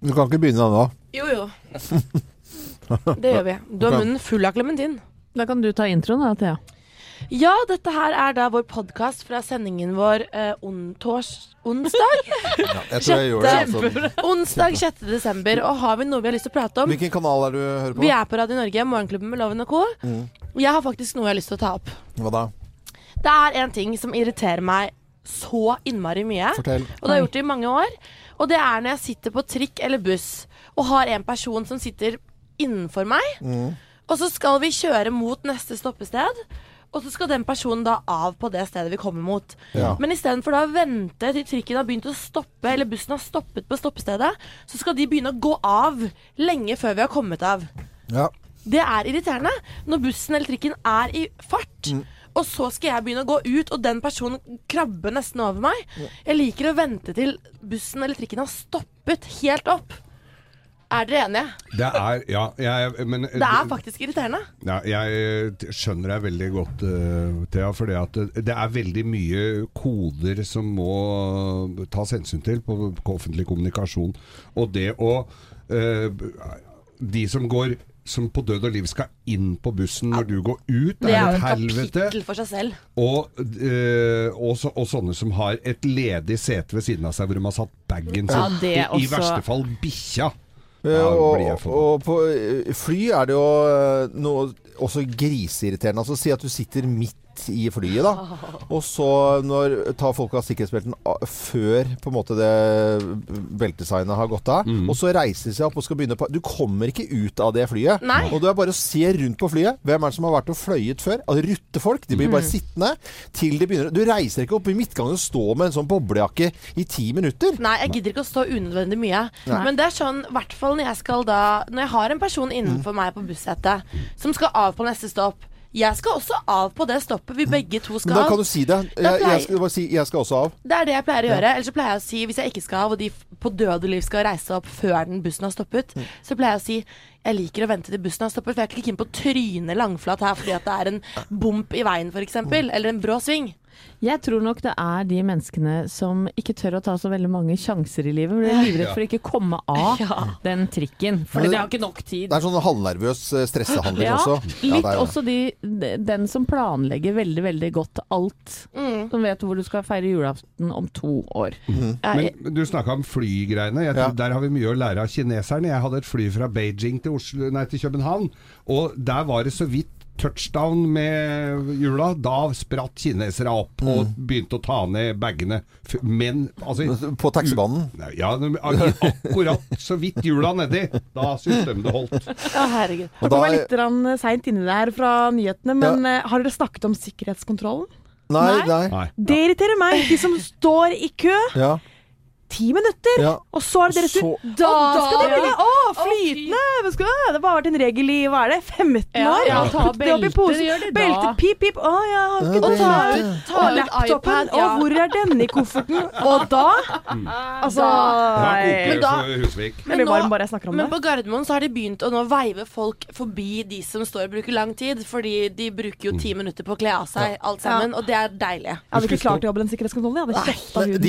Du kan ikke begynne ennå. Jo, jo. Det gjør vi. Du har munnen full av klementin. Da kan du ta introen da, Thea. Ja, dette her er da vår podkast fra sendingen vår eh, on tors onsdag. Jeg tror jeg gjorde det. Altså. onsdag 6. desember. Og har vi noe vi har lyst til å prate om? Hvilken kanal er du hører på? Vi er på Radio Norge, Morgenklubben med Loven og co. Jeg har faktisk noe jeg har lyst til å ta opp. Hva da? Det er en ting som irriterer meg så innmari mye. Fortell. Og det har jeg gjort det i mange år. Og det er når jeg sitter på trikk eller buss og har en person som sitter innenfor meg. Og så skal vi kjøre mot neste stoppested. Og så skal den personen da av på det stedet vi kommer mot. Ja. Men istedenfor å vente til trikken har begynt å stoppe, eller bussen har stoppet på stoppestedet, så skal de begynne å gå av lenge før vi har kommet av. Ja. Det er irriterende når bussen eller trikken er i fart. Og så skal jeg begynne å gå ut, og den personen krabber nesten over meg. Jeg liker å vente til bussen eller trikken har stoppet helt opp. Er dere enige? Det er Ja, jeg, men Det er faktisk irriterende. Ja, jeg skjønner deg veldig godt, uh, Thea. For det, det, det er veldig mye koder som må tas hensyn til på, på offentlig kommunikasjon. Og det å uh, De som går som på død og liv skal inn på bussen når du går ut, Det er er et et helvete. kapittel for seg selv. Og, øh, og, så, og sånne som har et ledig sete ved siden av seg hvor de har satt bagen sin. Ja, det I, I verste fall bikkja. Eh, Ja, og, jeg forbanna. og på eh, fly er det jo eh, noe også griseirriterende. Altså Si at du sitter midt i flyet, da. Og så når, tar folk av sikkerhetsbelten før på en måte det beltesignet har gått av. Mm. Og så reiser de seg opp og skal begynne på Du kommer ikke ut av det flyet. Nei. Og du er bare å se rundt på flyet. Hvem er det som har vært og fløyet før? Altså, Ruttefolk. De blir Mm. bare sittende til de begynner Du reiser ikke opp i midtgangen og står med en sånn boblejakke i ti minutter. Nei, jeg gidder ikke å stå unødvendig mye. Nei. Men det er sånn, i hvert fall når jeg skal da Når jeg har en person innenfor meg på bussetet som skal av på neste stopp. Jeg skal også av på det stoppet vi begge to Men av. da kan du si det. Jeg, jeg skal si jeg skal også av. Det er det jeg pleier å gjøre. Ellers så pleier jeg å si, hvis jeg ikke skal av, og de på død og liv skal reise opp før den bussen har stoppet, så pleier jeg å si jeg liker å vente til bussen har stoppet, for jeg er ikke keen på å tryne langflat her fordi at det er en bump i veien, f.eks., eller en brå sving. Jeg tror nok det er de menneskene som ikke tør å ta så veldig mange sjanser i livet. For de er for å ikke komme av Ja. den trikken. For de har ikke nok tid. Det er sånn halvnervøs eh, stressehandling Ja, også. Ja, litt er også de, den som planlegger veldig, veldig godt alt. Mm. Som vet hvor du skal feire julaften om to år. Jeg, Men du snakka om flygreiene. Jeg tror, Ja. Der har vi mye å lære av kineserne. Jeg hadde et fly fra Beijing til, Oslo, nei, til København, og der var det så vidt touchdown med hjula. Da spratt kinesere opp og Mm. begynte å ta ned bagene. Men altså På taxibanen. Ja, akkurat så vidt hjula nedi. Da syns de det holdt. Ja, herregud. Dere var litt seint inni der fra nyhetene, men ja. har dere snakket om sikkerhetskontrollen? nei, nei. Nei. Det irriterer meg. De som står i kø Ja, ti minutter, ja. og så er det deres tur. Da, Da skal de ja. begynne! Å, flytende! Hva skal, det har bare vært en regel i hva er det, 15 år? ja, ta Putt det opp i posen. gjør de da. Belte, pip, pip. Å, ja, har ikke Ja, det. belte. Ta ut laptopen. Å, ja. Og hvor er denne i kofferten? Og da Altså Da Men da- men. Nå- Men på Gardermoen så har de begynt å nå veive folk forbi de som står og bruker lang tid, fordi de bruker jo ti minutter på å kle av seg alt sammen, og det er deilig. Jeg hadde ikke klart å jobbe den sikkerhetskontrollen. Jeg hadde kjefta huden.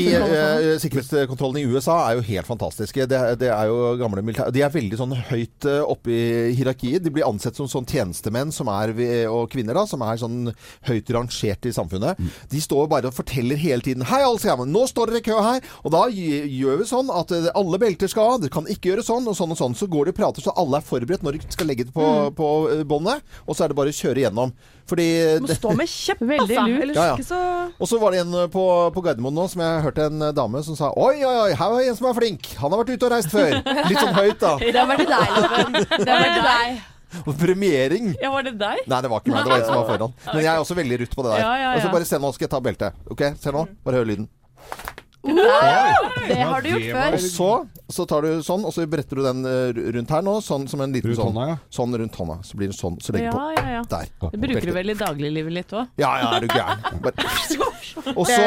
Sikkerhetskontrollene i USA er jo helt fantastiske. Det, det er jo gamle militære De er veldig sånn høyt eh, oppe i hierarkiet. De blir ansett som sånn tjenestemenn som er, og kvinner da, som er sånn høyt rangert i samfunnet. De står bare og forteller hele tiden Hei, alle sammen, nå står dere i kø her. Og da gjør vi sånn at eh, alle belter skal av. Dere kan ikke gjøre sånn og sånn og sånn. Så går de og prater så alle er forberedt når de skal legge det på, på eh, båndet. Og så er det bare å kjøre gjennom. Fordi Du må stå med kjepp, Veldig altså. lurt. Ellers Ja, ja. ikke så Og så var det en eh, på, på Gardermoen nå som jeg hørte en eh, dame som sa Oi, oi, oi, her var en som er flink. Han har vært ute og reist før. Litt sånn høyt, da. Det vært til deg, Loven. Det var til deg. Og premiering. Ja, var det deg? Nei, det var ikke meg. Det var en som var foran. Men jeg er også veldig rutt på det der. Ja, ja, Og så bare se nå, skal jeg ta beltet. Ok, se nå. Bare hør lyden. Det har du gjort før. Og så, så tar du sånn, og så bretter du den eh, rundt her nå, sånn som en liten Rundt sånn. hånda, ja. Sånn rundt hånda. Så blir det sånn. Så legger du Ja, på. ja, ja. Der. Det bruker du vel i dagliglivet litt òg? Ja, ja, er du gæren. Bare. Og så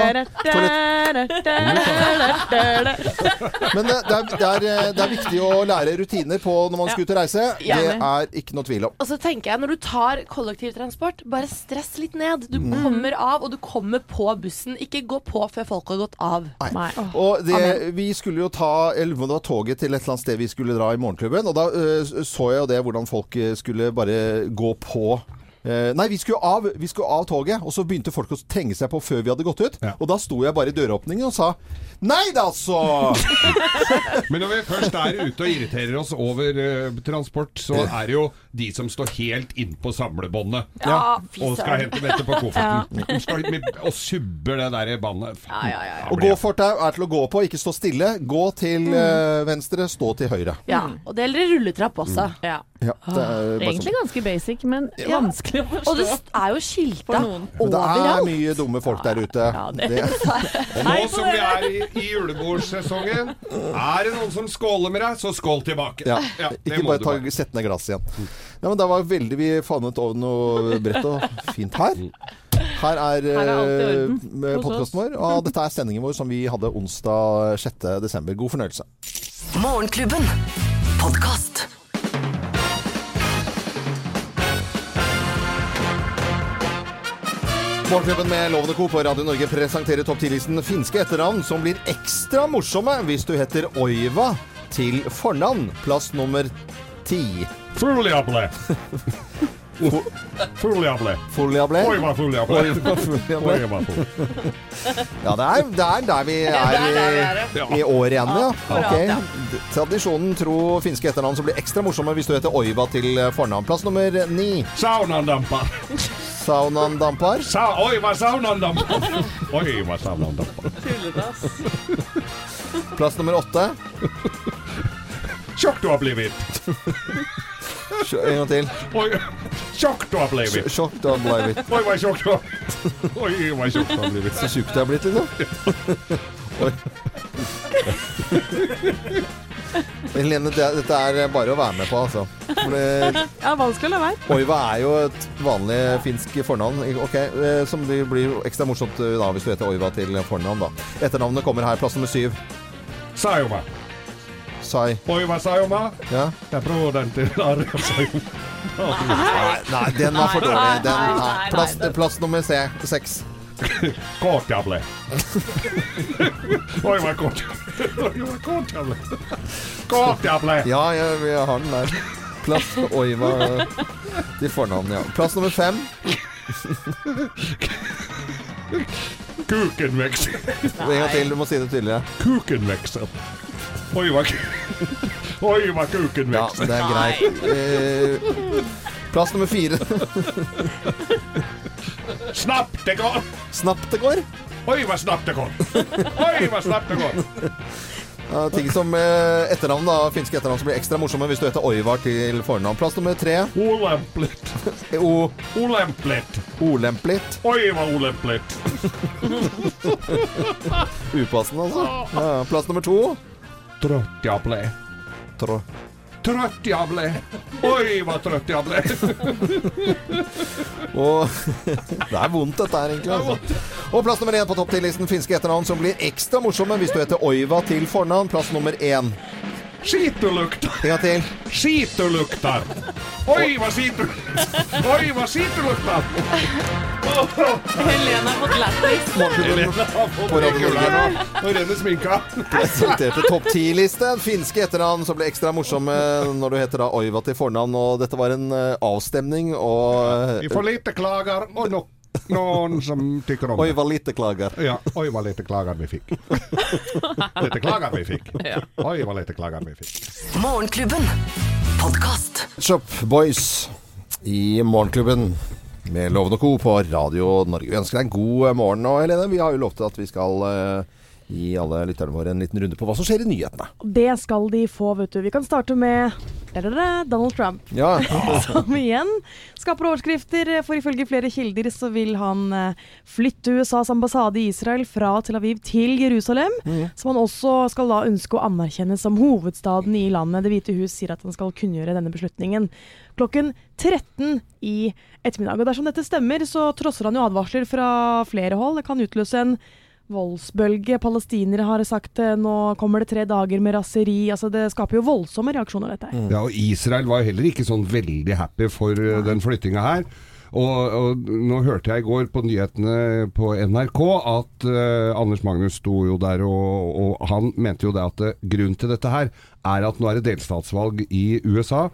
Men det, det, er, det, er, eh, det er viktig å lære rutiner på når man skal ut og reise. Det er ikke noe tvil om. Og så tenker jeg, når du tar kollektivtransport, bare stress litt ned. Du kommer av, og du kommer på bussen. Ikke gå på før folk har gått av. Nei. Og det, vi skulle jo ta eller det var toget til et eller annet sted vi skulle dra i morgenklubben. Og da uh, så jeg jo det hvordan folk øh, skulle bare gå på eh, nei, vi skulle, av, vi skulle av toget, og så begynte folk å trenge seg på før vi hadde gått ut. Ja. Og da sto jeg bare i døråpningen og sa Nei da, så! Men når vi først er ute og irriterer oss over uh, transport, så er det jo de som står helt innpå samlebåndet Ja, og skal hente dette på kofferten. Ja. Skal med, og subber det der båndet. Ja, ja, ja, ja. Og gåfortau er til å gå på, ikke stå stille. Gå til uh, venstre, stå til høyre. Ja, og det gjelder rulletrapp også. Ja. Ja, det er bare Egentlig sånn. ganske basic, men vanskelig å Og det er jo skilta overalt. det er mye dumme folk der ute. Ja, det- Det- nå som vi er i, i julebordsesongen, er det noen som skåler med deg, så skål tilbake. Ja, Ja, ikke bare ta, sett ned glasset igjen. Ja, men det var veldig Vi fanet over noe bredt og fint her. Her er, Her er eh, podkasten vår. Og dette er sendingen vår som vi hadde onsdag 6. desember. God fornøyelse. Morgenklubben. Podkast. Morgenklubben med Lovende Co. på Radio Norge presenterer topp 10-listen finske etternavn som blir ekstra morsomme hvis du heter Oiva til fornavn. Plass nummer ti. Fuljable. Fuljable. Foliable. Oiva. Oiva Foliable. Oiva. Ja, det er, det er der vi er i, i år igjen, ja. Okay. Tradisjonen tro finske etternavn som blir ekstra morsomme hvis du heter Oiva til fornavn. Plass nummer ni. Saunandampar. Saunan damper? Sa oi, hva saunandampar. Oi, hva saunandampar. Plass nummer åtte. Tjokk du har blitt. En gang til. Oi, tjokk du har blitt. Sjokk du har blitt. Oi, hva tjokk du har Oi, hva tjokk du har blitt. Så tjukk du har blitt, liksom. Oi. Helene, det, dette er bare å være med på, altså. Det, Ja, vanskelig å la være. Oiva er jo et vanlig finsk fornavn. Ok, eh, Som det blir ekstra morsomt eh, da hvis du heter Oiva til fornavn, da. Etternavnet kommer her, plass nummer syv. Sauma. Sai. Oiva sauma. Ja. Jeg prøver den til Arja Sauma. Nei, nei, den var for dårlig. Den, nei, Plass, plass nummer C, seks. Kort jeg ble. Oi, hva kort Oi, hva kort jeg jeg. Ja, ja, har den der. Plass Oiva eh, til fornavn, ja. Plass nummer fem. Kuken vokser. En gang til, du må si det tydeligere. Kuken vokser. Oi, hva Oi, hva kuken Ja, det er greit. Eh, plass nummer fire. Snapp det går. Snapt det går. Oi, hva snaptegård det går. Oi, hva snaptegård det går. Ja, ting som eh, etternavn, da. Finske etternavn som blir ekstra morsomme hvis du heter Oivar til fornavn. Plass nummer tre. Olemplit. O Olemplit. Olemplit. Oi, hva olempligt. Upassende, altså. Ja, plass nummer to. Trøtt jeg ble. Trå. Trøtt ble. Oi, hva trøtt ble. Og Det er vondt, dette her, egentlig. Altså. Og plass nummer én på topp 10-listen finske etternavn som blir ekstra morsomme hvis du heter Oiva til fornavn. Plass nummer én. Skit Ja. Oi, hva du Oi, hva lukter. Helene har fått lættis. Morgenklubben har fått Norge Nå renner sminka. presenterte topp 10-liste. Finske etternavn som ble ekstra morsomme når du heter da Oiva til fornavn. Og dette var en eh, avstemning, og Vi får lite klager, og no noen som tykker om det. Oiva lite klager. Ja, oi hva lite klager vi fikk. lite klager vi fikk. Oi hva lite klager vi fikk. Morgenklubben. Podkast. Shop Boys i Morgenklubben med Loven og Co. på Radio Norge. Vi ønsker deg en god eh, morgen. Og Helene, vi har jo lovt at vi skal eh, gi alle lytterne våre en liten runde på hva som skjer i nyhetene. Det skal de få, vet du. Vi kan starte med Donald Trump. Ja, Som igjen skaper overskrifter, for ifølge flere kilder så vil han eh, flytte USAs ambassade i Israel fra Tel Aviv til Jerusalem, som han også skal da ønske å anerkjenne som hovedstaden i landet. Det hvite hus sier at han skal kunngjøre denne beslutningen klokken 13 i ettermiddag. Og dersom dette stemmer, så trosser han jo advarsler fra flere hold. Det kan utløse en voldsbølge. Palestinere har sagt eh, nå kommer det tre dager med raseri. Altså Det skaper jo voldsomme reaksjoner, dette her. Ja, og Israel var heller ikke sånn veldig happy for Nei. den flyttinga her. Og, og nå hørte jeg i går på nyhetene på NRK at uh, Anders Magnus sto jo der, og, og han mente jo det at eh, grunnen til dette her er at nå er det delstatsvalg i USA.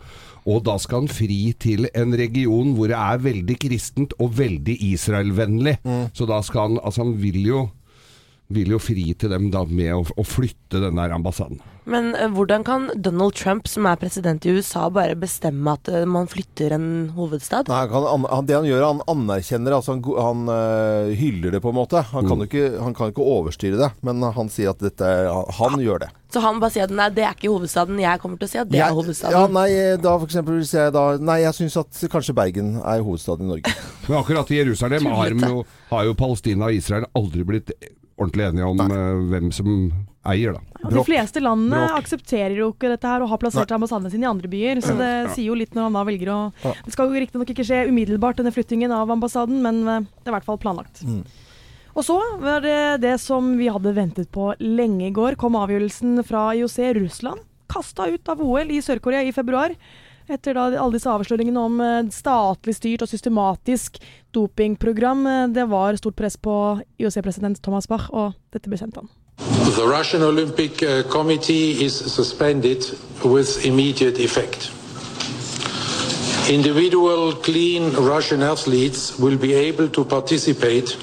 Og da skal han fri til en region hvor det er veldig kristent og veldig Israel-vennlig. Så da skal han Altså, han vil jo vil jo fri til dem da med å, å flytte den der ambassaden. Men uh, hvordan kan Donald Trump, som er president i USA, bare bestemme at uh, man flytter en hovedstad? Nei, han han, det han gjør, han anerkjenner altså Han, han uh, hyller det, på en måte. Han kan jo ikke, han kan ikke overstyre det, men han sier at dette Han, han gjør det. Så han bare sier at nei, det er ikke hovedstaden. Jeg kommer til å si at det er hovedstaden. Ja, nei, da for eksempel sier jeg da Nei, jeg syns at kanskje Bergen er hovedstaden i Norge. Men akkurat i Jerusalem har, jo, har jo Palestina og Israel aldri blitt ordentlig enige om eh, hvem som eier, da. Ja, de fleste landene Bråk. aksepterer jo ikke dette her og har plassert ambassadene sine i andre byer, så det sier jo litt når han da velger å Ja. Det skal jo riktignok ikke skje umiddelbart, denne flyttingen av ambassaden, men eh, det er i hvert fall planlagt. Mm. Og så var det det som vi hadde ventet på lenge i går, kom avgjørelsen fra IOC Russland. Kasta ut av OL i Sør-Korea i februar. Etter da alle disse avsløringene om eh, statlig styrt og systematisk dopingprogram. Eh, Det var stort press på IOC-president Thomas Bach, og dette bestemte han. The Russian Olympic uh, Committee is suspended with immediate effect. Individual clean Russian athletes will be able to participate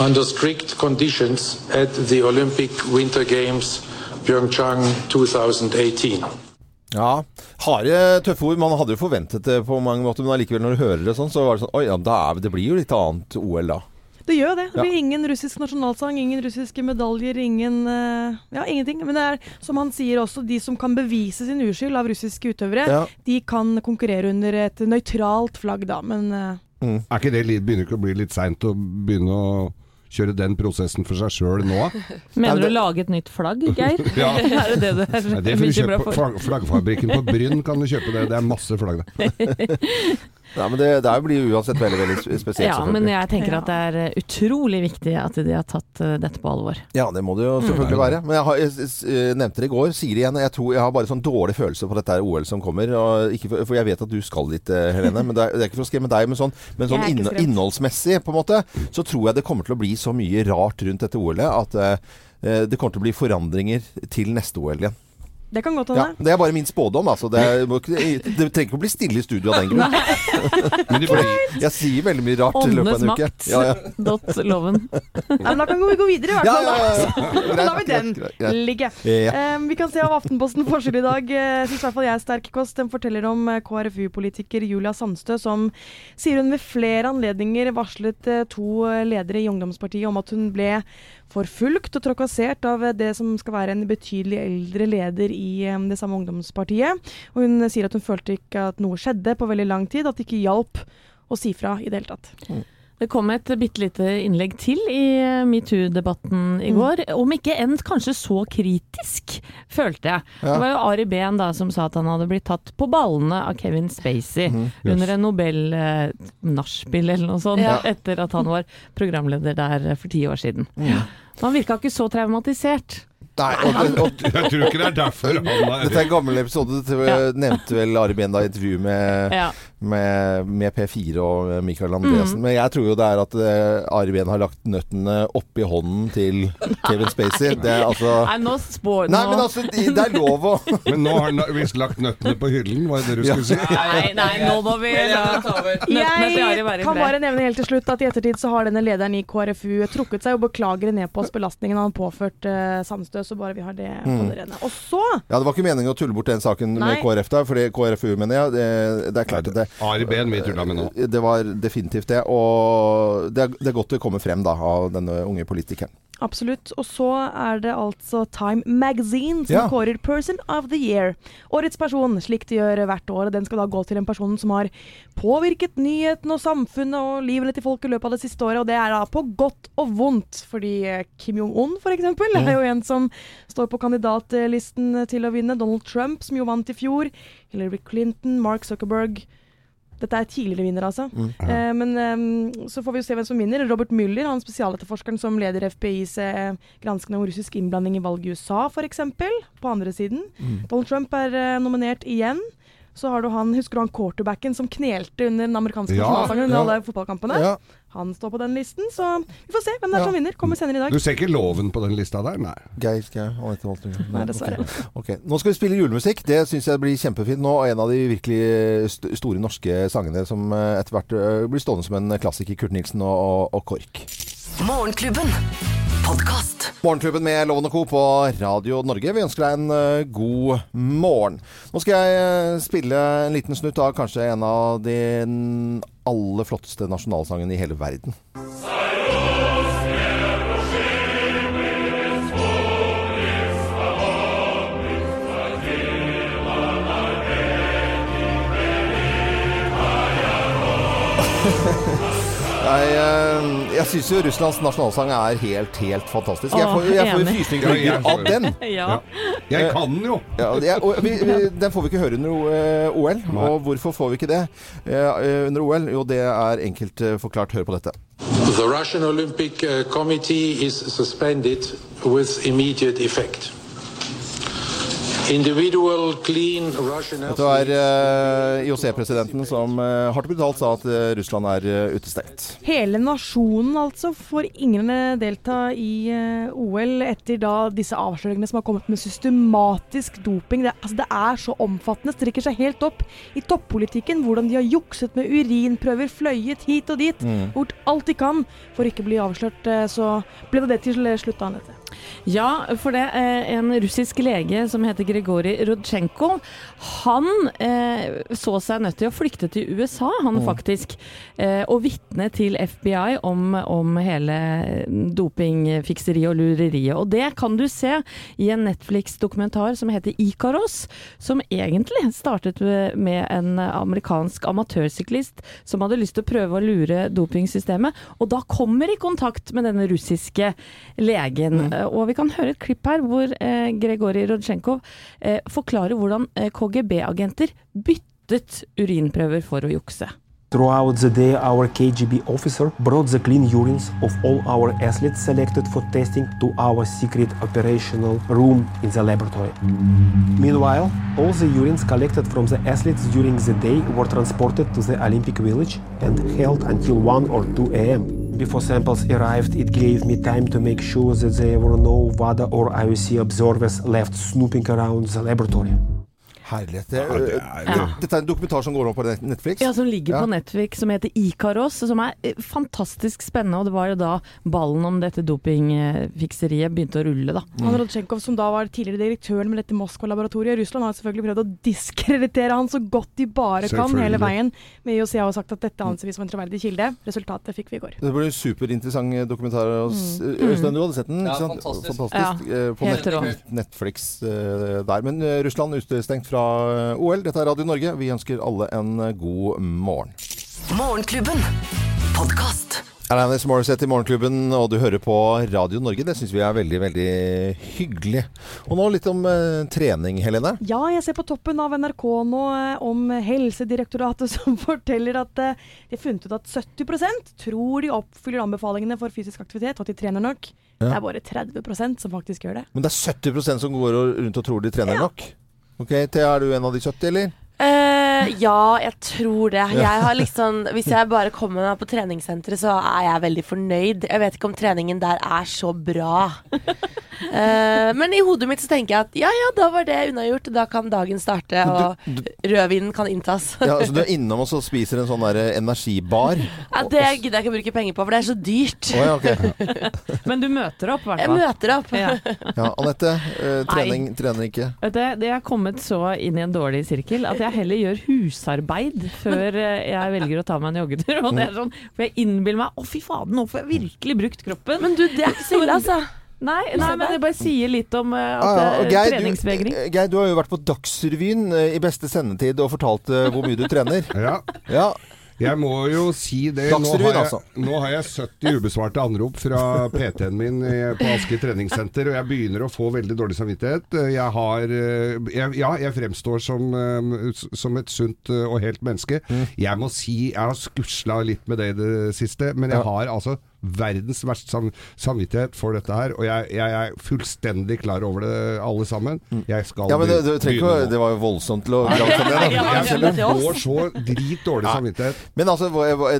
under strict conditions at the Olympic Winter Games Pyeongchang 2018. Ja, Harde, tøffe ord. Man hadde jo forventet det på mange måter, men allikevel når du hører det sånn, så var det sånn Oi, ja, da er, det blir jo litt annet OL da. Det gjør det. Det Ja. blir ingen russisk nasjonalsang, ingen russiske medaljer, ingen eh, Ja, ingenting. Men det er, som han sier også, de som kan bevise sin uskyld av russiske utøvere, Ja. de kan konkurrere under et nøytralt flagg, da. Men mm. Er ikke det litt, begynner ikke å bli litt seint å begynne å kjøre den prosessen for seg sjøl nå? Mener du å lage et nytt flagg, Geir? Ja. er det det du er Nei, det får du kjøpe på Flaggfabrikken på Bryn kan du kjøpe det. Det er masse flagg der. Nei, men det, det blir jo uansett veldig veldig spesielt, Ja, men jeg tenker at det er eh, utrolig viktig at de har tatt eh, dette på alvor. Ja, det må det jo selvfølgelig være. Men jeg, har, jeg, jeg, eh, nevnte det i går, sier det igjen. Jeg tror jeg har bare sånn dårlig følelse på dette OL som kommer. Og ikke for, for jeg vet at du skal dit, Helene. Men det er, det er ikke for å skremme deg, men sånn, men sånn inno- innholdsmessig, på en måte, så tror jeg det kommer til å bli så mye rart rundt dette OL-et at eh, det kommer til å bli forandringer til neste OL igjen. Det kan godt Ja, det er bare min spådom. Altså. Det, er, det trenger ikke å bli stille i studio av den grunn. Men ble, Jeg sier veldig mye rart i løpet av en uke. Åndesmakt.loven. Ja, ja. Dot loven. Ja, men da kan vi gå videre, i hvert fall. ja, da. ja, ja. Da lar vi den ligge. Ja. Eh, vi kan se av Aftenposten forside i dag. Uh, Syns i hvert fall jeg er sterk kost. Den forteller om eh, KrFU-politiker Julia Sandstø, som sier hun ved flere anledninger varslet eh, to eh, ledere i ungdomspartiet om at hun ble forfulgt og trakassert av eh, det som skal være en betydelig eldre leder i eh, det samme ungdomspartiet. Og hun sier at hun følte ikke at noe skjedde på veldig lang tid, at det ikke hjalp å si fra i det hele tatt. Det kom et bitte lite innlegg til i eh, metoo-debatten i går. Om ikke enn kanskje så kritisk, følte jeg. Det var jo Ari Behn da som sa at han hadde blitt tatt på ballene av Kevin Spacey under en Nobel-nachspiel eller noe sånt, Ja. etter at han var programleder der for ti år siden. Han virka ikke så traumatisert. Nei, og, og, jeg tror ikke det er derfor han Dette er er en gammel episode. Det Ja. nevnte vel Ari Behn da i intervju med, Ja. Med, med P4 og Michael Andreassen. Men jeg tror jo det er at uh, Ari Behn har lagt nøttene oppi hånden til Kevin Spacey. Det er altså Nei, nå spår Nei, men altså, det er lov å Men nå har han visst lagt nøttene på hyllen, var det det du skulle si? Nei, nei, nå må vi la nøttene til Ari være Jeg i kan bare nevne helt til slutt at i ettertid så har denne lederen i KrFU trukket seg og beklager på oss Belastningen han har påført uh, Sandstø, så bare vi har det på det rene. Og så Ja, det var ikke meningen å tulle bort den saken Nei. med KrF da, fordi KrFU, mener jeg. Det, det er klart at det Ari Behn vi tulla med nå. det var definitivt det. Og det er, det er godt det kommer frem da, av denne unge politikeren. Absolutt. Og så er det altså Time Magazine som Ja. kårer Person of the Year. Årets person, slik de gjør hvert år. Den skal da gå til en person som har påvirket nyhetene og samfunnet og livene til folk i løpet av det siste året. Og det er da på godt og vondt, fordi eh, Kim Jong-un f.eks. er jo en som står på kandidatlisten til å vinne. Donald Trump, som jo vant i fjor. Hillary Clinton, Mark Zuckerberg. Dette er tidligere vinner, altså. Eh, men eh, så får vi jo se hvem som vinner. Robert Müller, han spesialetterforskeren som leder FBIs eh, granskende om russisk innblanding i valget i USA, f.eks. På andre siden. Donald Trump er eh, nominert igjen. Så har du han, Husker du han quarterbacken som knelte under den amerikanske Ja, nasjonalsangen under ja. alle fotballkampene? Ja. Han står på den listen, så vi får se hvem det er Ja. som vinner. Kommer senere i dag. Du ser ikke loven på den lista der? Nei. Geir Skau, etter Walter. Nei, dessverre. Ok. Nå skal vi spille julemusikk. Det syns jeg blir kjempefint nå. Og en av de virkelig st store norske sangene som eh, etter hvert eh, blir stående som en klassiker. Kurt Nilsen og, og, og KORK. Morgenklubben. Podkast. Morgenklubben med Loven og Co. på Radio Norge. Vi ønsker deg en uh, god morgen. Nå skal jeg uh, spille en liten snutt av kanskje en av de aller flotteste nasjonalsangen i hele verden. Jeg, eh, jeg syns jo Russlands nasjonalsang er helt, helt fantastisk. Jeg får, jeg får frysninger jeg av den. Ja. Jeg kan den jo! Ja, ja, og vi, vi, den får vi ikke høre under OL. OL. Og hvorfor får vi ikke det eh, under OL? Jo, det er enkelt eh, forklart. Hør på dette. The Russian Olympic uh, Committee is suspended with immediate effect. Dette er athletes- eh, IOC-presidenten som uh, hardt brutalt sa at uh, Russland er uh, utestengt. Hele nasjonen altså får ingen delta i OL etter da disse avsløringene som har kommet med systematisk doping. Det, altså, det er så omfattende, strikker seg helt opp i toppolitikken. Hvordan de har jukset med urinprøver, fløyet hit og dit. Gjort alt de kan for ikke å bli avslørt. Så ble det det til slutt, da, Anette. Ja, for det er en russisk lege som heter Grigori Rodsjenko. Han eh, så seg nødt til å flykte til USA, han faktisk, eh, og vitne til FBI om, om hele dopingfikseriet og lureriet. Og det kan du se i en Netflix-dokumentar som heter Ikaros, som egentlig startet med en amerikansk amatørsyklist som hadde lyst til å prøve å lure dopingsystemet, og da kommer i kontakt med denne russiske legen. Eh, Og vi kan høre et klipp her hvor eh, Gregorij Rodsjenkov eh, forklarer hvordan eh, KGB-agenter byttet urinprøver for å jukse. Throughout the day, our KGB officer brought the clean urines of all our athletes selected for testing to our secret operational room in the laboratory. Meanwhile, all the urines collected from the athletes during the day were transported to the Olympic Village and held until 1 or 2 a.m. Before samples arrived, it gave me time to make sure that there were no WADA or IOC observers left snooping around the laboratory. Herlighet. Det, Ja, det er- ja. Dette er en dokumentar som går over på Netflix. Ja, Som ligger Ja. på Netflix, som heter Ikaros, som er eh, fantastisk spennende. Og det var jo da ballen om dette dopingfikseriet begynte å rulle, da. Han Rodsjenkov, som da var tidligere direktøren med dette Moskva-laboratoriet i Russland, har selvfølgelig prøvd å diskreditere han så godt de bare kan hele veien. Men IOC har jo sagt at dette anser vi som en troverdig kilde. Resultatet fikk vi i går. Det ble en superinteressant dokumentar. Øystein, mm. Du hadde sett den? Ja, ikke sant? fantastisk. fantastisk. eh, På. Netflix eh, der. Men eh, Russland utestengt fra eh, OL. Dette er Radio Norge. Vi ønsker alle en eh, god morgen. Morgenklubben. Podcast. Alanis Morissette i Morgenklubben, og du hører på Radio Norge. Det syns vi er veldig, veldig hyggelig. Og nå litt om eh, trening, Helene. Ja, jeg ser på toppen av NRK nå eh, om Helsedirektoratet som forteller at eh, de har funnet ut at 70% tror de oppfyller anbefalingene for fysisk aktivitet, og at de trener nok. Det er bare 30% som faktisk gjør det. Men det er 70% som går rundt og tror de trener nok. Ok, Thea, er du en av de 70, eller? Eh, ja, jeg tror det. Jeg har liksom Hvis jeg bare kommer meg på treningssenteret, så er jeg veldig fornøyd. Jeg vet ikke om treningen der er så bra. Uh, men i hodet mitt så tenker jeg at ja ja, da var det unnagjort. Da kan dagen starte, og rødvinen kan inntas. Ja, så Du er innom og så spiser en sånn der energibar? Ja, det gidder jeg ikke å bruke penger på, for det er så dyrt. Oh, ja, okay. Men du møter opp, i hvert Jeg møter opp. Ja. Ja, Anette, eh, trening trener ikke. Vet du, det er kommet så inn i en dårlig sirkel at jeg heller gjør husarbeid før eh, jeg velger å ta meg en joggetur. Og det er sånn, for jeg innbiller meg å fy faen, nå får jeg virkelig brukt kroppen. Men du, det er ikke så ille, altså. Nei, nei men det bare sier litt om uh, at Ah, ja, Geir, treningsvegring. Du, eh, Geir, du har jo vært på Dagsrevyen i beste sendetid og fortalt uh, hvor mye du trener. Ja. Ja, Jeg må jo si det. Nå har, jeg, altså. nå har jeg 70 ubesvarte anrop fra PT-en min på Aske treningssenter, og jeg begynner å få veldig dårlig samvittighet. Jeg har eh, jeg, Ja, jeg fremstår som, eh, som et sunt eh, og helt menneske. Mm. Jeg må si jeg har skusla litt med det i det siste, men jeg har altså verdens verste sam samvittighet for dette her, og jeg, jeg er fullstendig klar over det, alle sammen. Jeg skal Ja, men det, det, å- det var jo voldsomt til å. Jeg får så drit dårlig samvittighet. Men altså,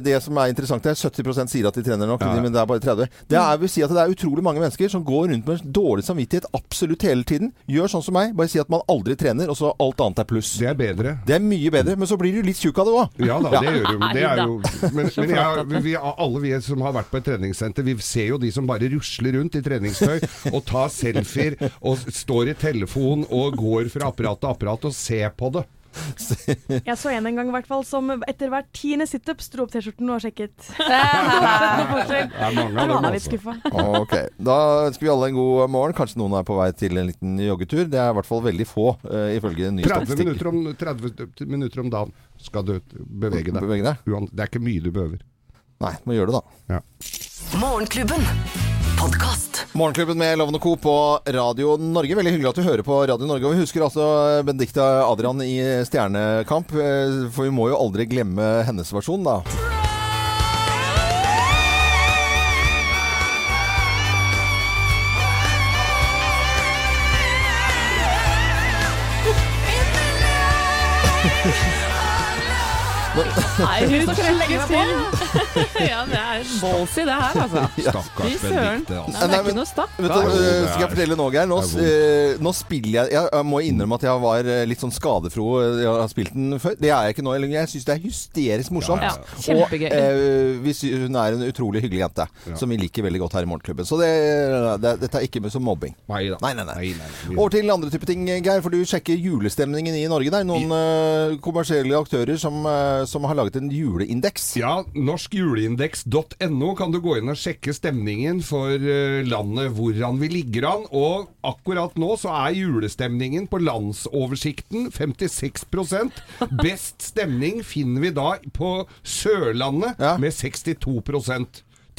det som er interessant, er 70% sier at de trener nok, men det er bare 30 Det er, vil si at det er utrolig mange mennesker som går rundt med dårlig samvittighet absolutt hele tiden. Gjør sånn som meg, bare si at man aldri trener, og så alt annet er pluss. Det er bedre. Det er mye bedre, men så blir du litt tjukk av det òg. Ja da, det gjør du. Det er jo, men men jeg, vi, alle vi som har vært på et treningssenter, vi ser jo de som bare rusler rundt i treningstøy og tar selfier og står i telefon og går fra apparat til apparat og ser på det. Jeg så en en gang i hvert fall som etter hver tiende situp dro opp T-skjorten og sjekket. Det er mange av dem også. skuffa. Ok, Da ønsker vi alle en god morgen. Kanskje noen er på vei til en liten joggetur. Det er i hvert fall veldig få, uh, ifølge ny 30 statistikk. minutter, om, 30 minutter om dagen skal du bevege deg. Bevege deg? Det er ikke mye du behøver. Nei, må gjøre det, da. Ja. Morgenklubben. Podkast. Morgenklubben med Lovende Co. på Radio Norge. Veldig hyggelig at du hører på Radio Norge. Og vi husker altså Benedicte Adrian i Stjernekamp, eh, for vi må jo aldri glemme hennes versjon, da. Nei, hun trekker til. ja, det er ballsy det her, altså. Stakkars. Benedicte, altså. Det er ikke noe stakk. Vet du, Jo, eh, det skal jeg fortelle noe, Geir? Nå, eh, nå spiller jeg Jeg må innrømme at jeg var eh, litt sånn skadefro. Jeg har spilt den før. Det er jeg ikke nå. Jeg syns det er hysterisk morsomt. Ja, kjempegøy. Og eh, hun er en utrolig hyggelig jente, Ja. som vi liker veldig godt her i Morgenklubben. Så det, det, dette er ikke med som mobbing. Nei da. Nei, nei, nei. Over til andre type ting, Geir. For du sjekker julestemningen i Norge. Det er noen eh, kommersielle aktører som, eh, som har laget en juleindeks. Ja, norskjuleindeks.no kan du gå inn og sjekke stemningen for eh, landet hvordan vi ligger an. Og akkurat nå så er julestemningen på landsoversikten 56% Best stemning finner vi da på Sørlandet Ja. med 62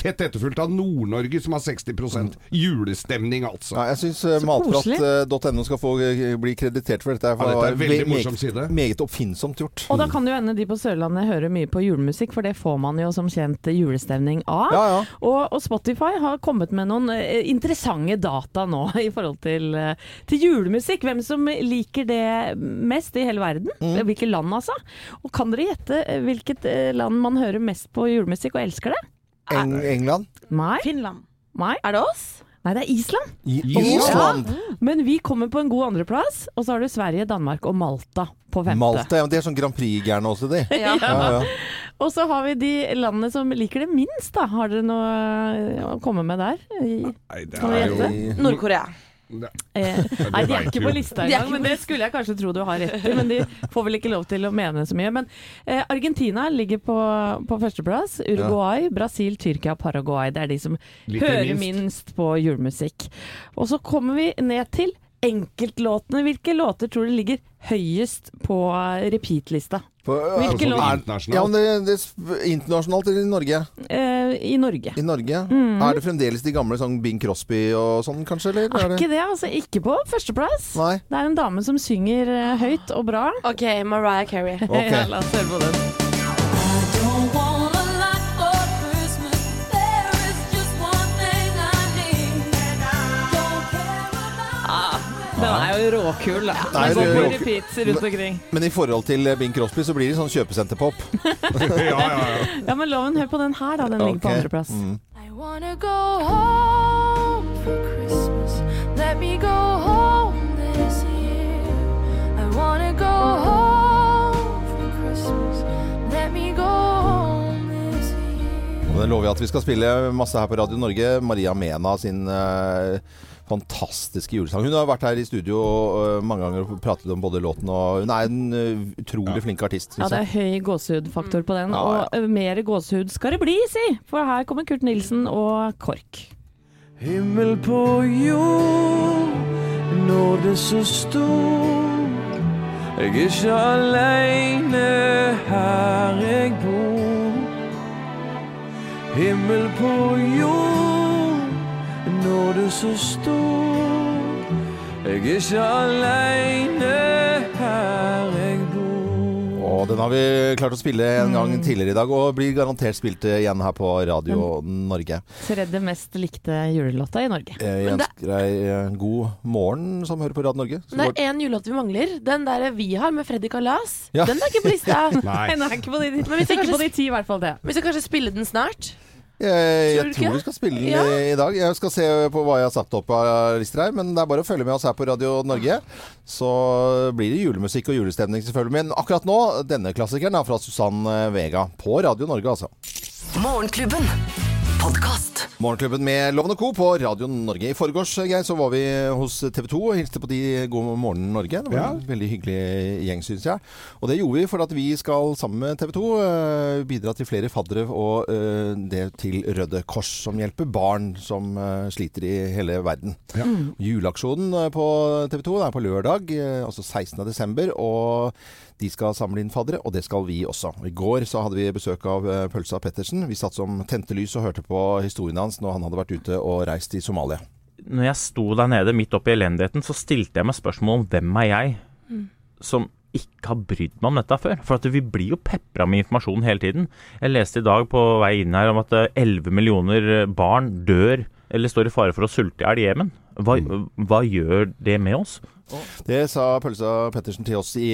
Tett etterfulgt av Nord-Norge som har 60% Julestemning, altså. Ja, jeg syns koselig. matprat.no skal få eh, bli kreditert for dette. Ja, dette er veldig Ve- morsom meget- side. Meget oppfinnsomt gjort. Og da kan det jo hende de på Sørlandet hører mye på julemusikk, for det får man jo som kjent julestemning av. Ja, ja. Og, og Spotify har kommet med noen eh, interessante data nå i forhold til, eh, til julemusikk. Hvem som liker det mest i hele verden. Mm. Hvilke land, altså. Og kan dere gjette eh, hvilket eh, land man hører mest på julemusikk og elsker det? Eng England? Nei. Finland. Nei. Er det oss? Nei, det er Island. Island? Men vi kommer på en god andreplass, og så har du Sverige, Danmark og Malta på femte. Malta? Ja, men de er sånn Grand Prix-gærne også, de. Ja. Ja, ja. Og så har vi de landene som liker det minst, da. Har dere noe å komme med der? I- Nei, det er jo? Nord-Korea. Eh, nei, de er ikke på lista engang, men det skulle jeg kanskje tro du har rett i. Men de får vel ikke lov til å mene så mye. Men eh, Argentina ligger på, på førsteplass. Uruguay, Brasil, Tyrkia, Paraguay. Det er de som Litt hører minst. minst på julemusikk. Og så kommer vi ned til enkeltlåtene. Hvilke låter tror du ligger høyest på repeat-lista? Hvilke låter låt? er, internasjonalt. ja, det, det, er internasjonalt eller i Norge? Eh, I Norge. I Norge? Mm. Er det fremdeles de gamle sånn Bing Crosby og sånn, kanskje? Eller? Er Er det? ikke det, altså. Ikke på førsteplass. Nei. Det er en dame som synger eh, høyt og bra. OK, Mariah Carey. Okay. La oss høre på den. Den er jo råkul, da. Den går på råkul. repeats rundt omkring. Men i forhold til eh, Bing Crosby så blir det sånn kjøpesenterpop. ja, ja, ja. Ja, men Loven, hør på den her, da. Den ligger på andreplass. Mm. I wanna go home for Christmas. Let me go home this year. I wanna go home for Christmas. Let me go home this year. Og det lover jeg at vi skal spille masse her på Radio Norge. Maria Mena sin eh, fantastiske julesang. Hun har vært her i studio eh, mange ganger og pratet om både låten og Hun er en eh, utrolig flink artist. Ja, det er høy gåsehudfaktor på den. Ja, ja. Og eh, mer gåsehud skal det bli, si! For her kommer Kurt Nilsen og KORK. Himmel på jord, nåde så stor. Jeg er ikke aleine her jeg bor. Himmel på jord, nåde så stor. Jeg er ikke aleine her jeg bor. Og Den har vi klart å spille en gang tidligere i dag, og blir garantert spilt igjen her på Radio Norge. Tredje mest likte julelåta i Norge. Jeg Men det- ønsker deg eh, god morgen som hører på Radio Norge. Så Det er én julelåt vi mangler. Den der vi har med Freddy Kalas. Ja. Den er ikke på lista. Nei. Den er ikke på de, Men vi skal kanskje, på de ti, i hvert fall det. vi skal kanskje spille den snart. Jeg, Tror jeg tror du vi skal spille den Ja. i, i dag. Jeg skal se på hva jeg har satt opp av lister her, men det er bare å følge med oss her på Radio Norge. Så blir det julemusikk og julestemning selvfølgelig. Men akkurat nå, denne klassikeren er fra Susann Vega. På Radio Norge, altså. Morgenklubben. Podkast. Morgenklubben med Loven og Co. på Radio Norge. I forgårs Geir, så var vi hos TV 2 og hilste på de God morgen Norge. Det var Ja. en veldig hyggelig gjeng, syns jeg. Og det gjorde vi for at vi skal sammen med TV 2 eh, bidra til flere faddere og eh, det til Røde Kors, som hjelper barn som eh, sliter i hele verden. Ja. Juleaksjonen på TV 2 er på lørdag, altså 16. desember. Og de skal samle inn faddere, og det skal vi også. I går så hadde vi besøk av eh, Pølsa Pettersen. Vi satt som tente lys og hørte på historien hans når han hadde vært ute og reist i Somalia. når jeg sto der nede midt oppi elendigheten, så stilte jeg meg spørsmål om hvem er jeg som ikke har brydd meg om dette før. For at vi blir jo pepra med informasjon hele tiden. Jeg leste i dag på vei inn her om at eh, 11 millioner barn dør eller står i fare for å sulte i hjel i Jemen. Hva, hva gjør det med oss? Det sa Pølsa Pettersen til oss i,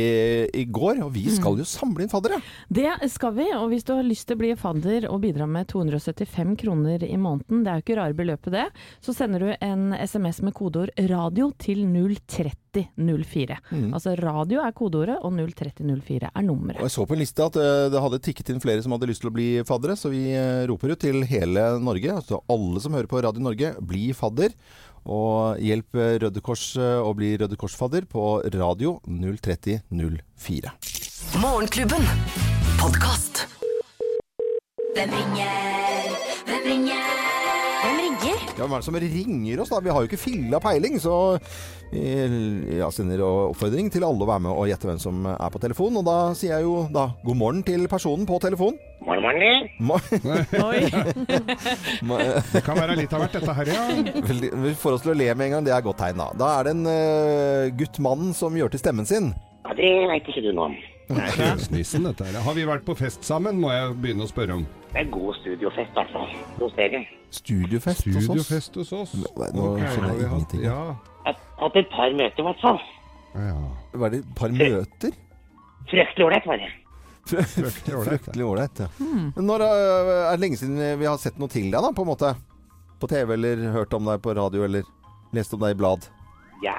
i går, og vi skal jo samle inn faddere. Det skal vi, og hvis du har lyst til å bli fadder og bidra med 275 kroner i måneden, det er jo ikke rare beløpet det, så sender du en SMS med kodeord 'radio' til 03004. Altså radio er kodeordet, og 03004 er nummeret. Og jeg så på en liste at eh, det hadde tikket inn flere som hadde lyst til å bli faddere, så vi eh, roper ut til hele Norge, altså alle som hører på Radio Norge, bli fadder. Og hjelp Røde Kors eh, å bli Røde Kors-fadder på radio 03004. Morgenklubben. Podkast. Hvem ringer? Hvem ringer? Ja, Hvem er det som ringer oss, da? Vi har jo ikke filla peiling, så vi ja, sender oppfordring til alle å være med og gjette hvem som er på telefon. Og da sier jeg jo da god morgen til personen på telefon. Morgen, morgen. Det kan være litt av hvert, dette her, ja. Vi får oss til å le med en gang, det er et godt tegn. Da Da er det en uh, gutt, mann, som gjør til stemmen sin. Ja, det veit ikke du noe om. Fjøsnissen, dette her. Har vi vært på fest sammen, må jeg begynne å spørre om. Det er god studiofest, i hvert fall. Hos dere. Studiofest hos oss. Studiofest hos oss. Nå, nå okay, skjønner jeg har vi hatt- ingenting. Ja. Hatt hatt et par møter, i hvert fall. ja. Var det et par møter? Fryktelig ålreit, var det. Fryktelig ålreit, ja. Når, øh, er det lenge siden vi har sett noe til deg, da, på en måte? På TV, eller hørt om deg på radio, eller lest om deg i blad? Ja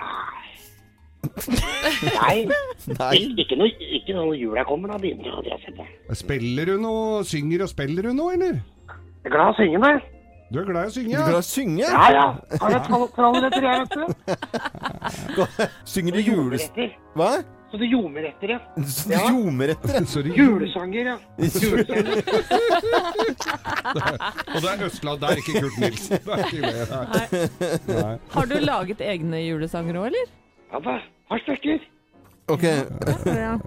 Nei, Nei. ikke, ikke noe, ikke noe jula kommer, da. Begynner hadde jeg sett det. Spiller du noe? Synger og spiller du noe, eller? Jeg er glad i å synge, da. Du er glad i å synge? Du er glad i å synge? Ja, ja. Har jeg tralleretter, jeg, vet du. Synger du jules... Juleretter. Hva? Så du ljomer etter, ja. Så du Ja. ljomer etter? Så det- Julesanger, ja. Julesanger. Og det er Østland, det er ikke Kurt Nilsen. Det er ikke med. Nei. Har du laget egne julesanger òg, eller? Ja da. Har stykker. Ok. Ja.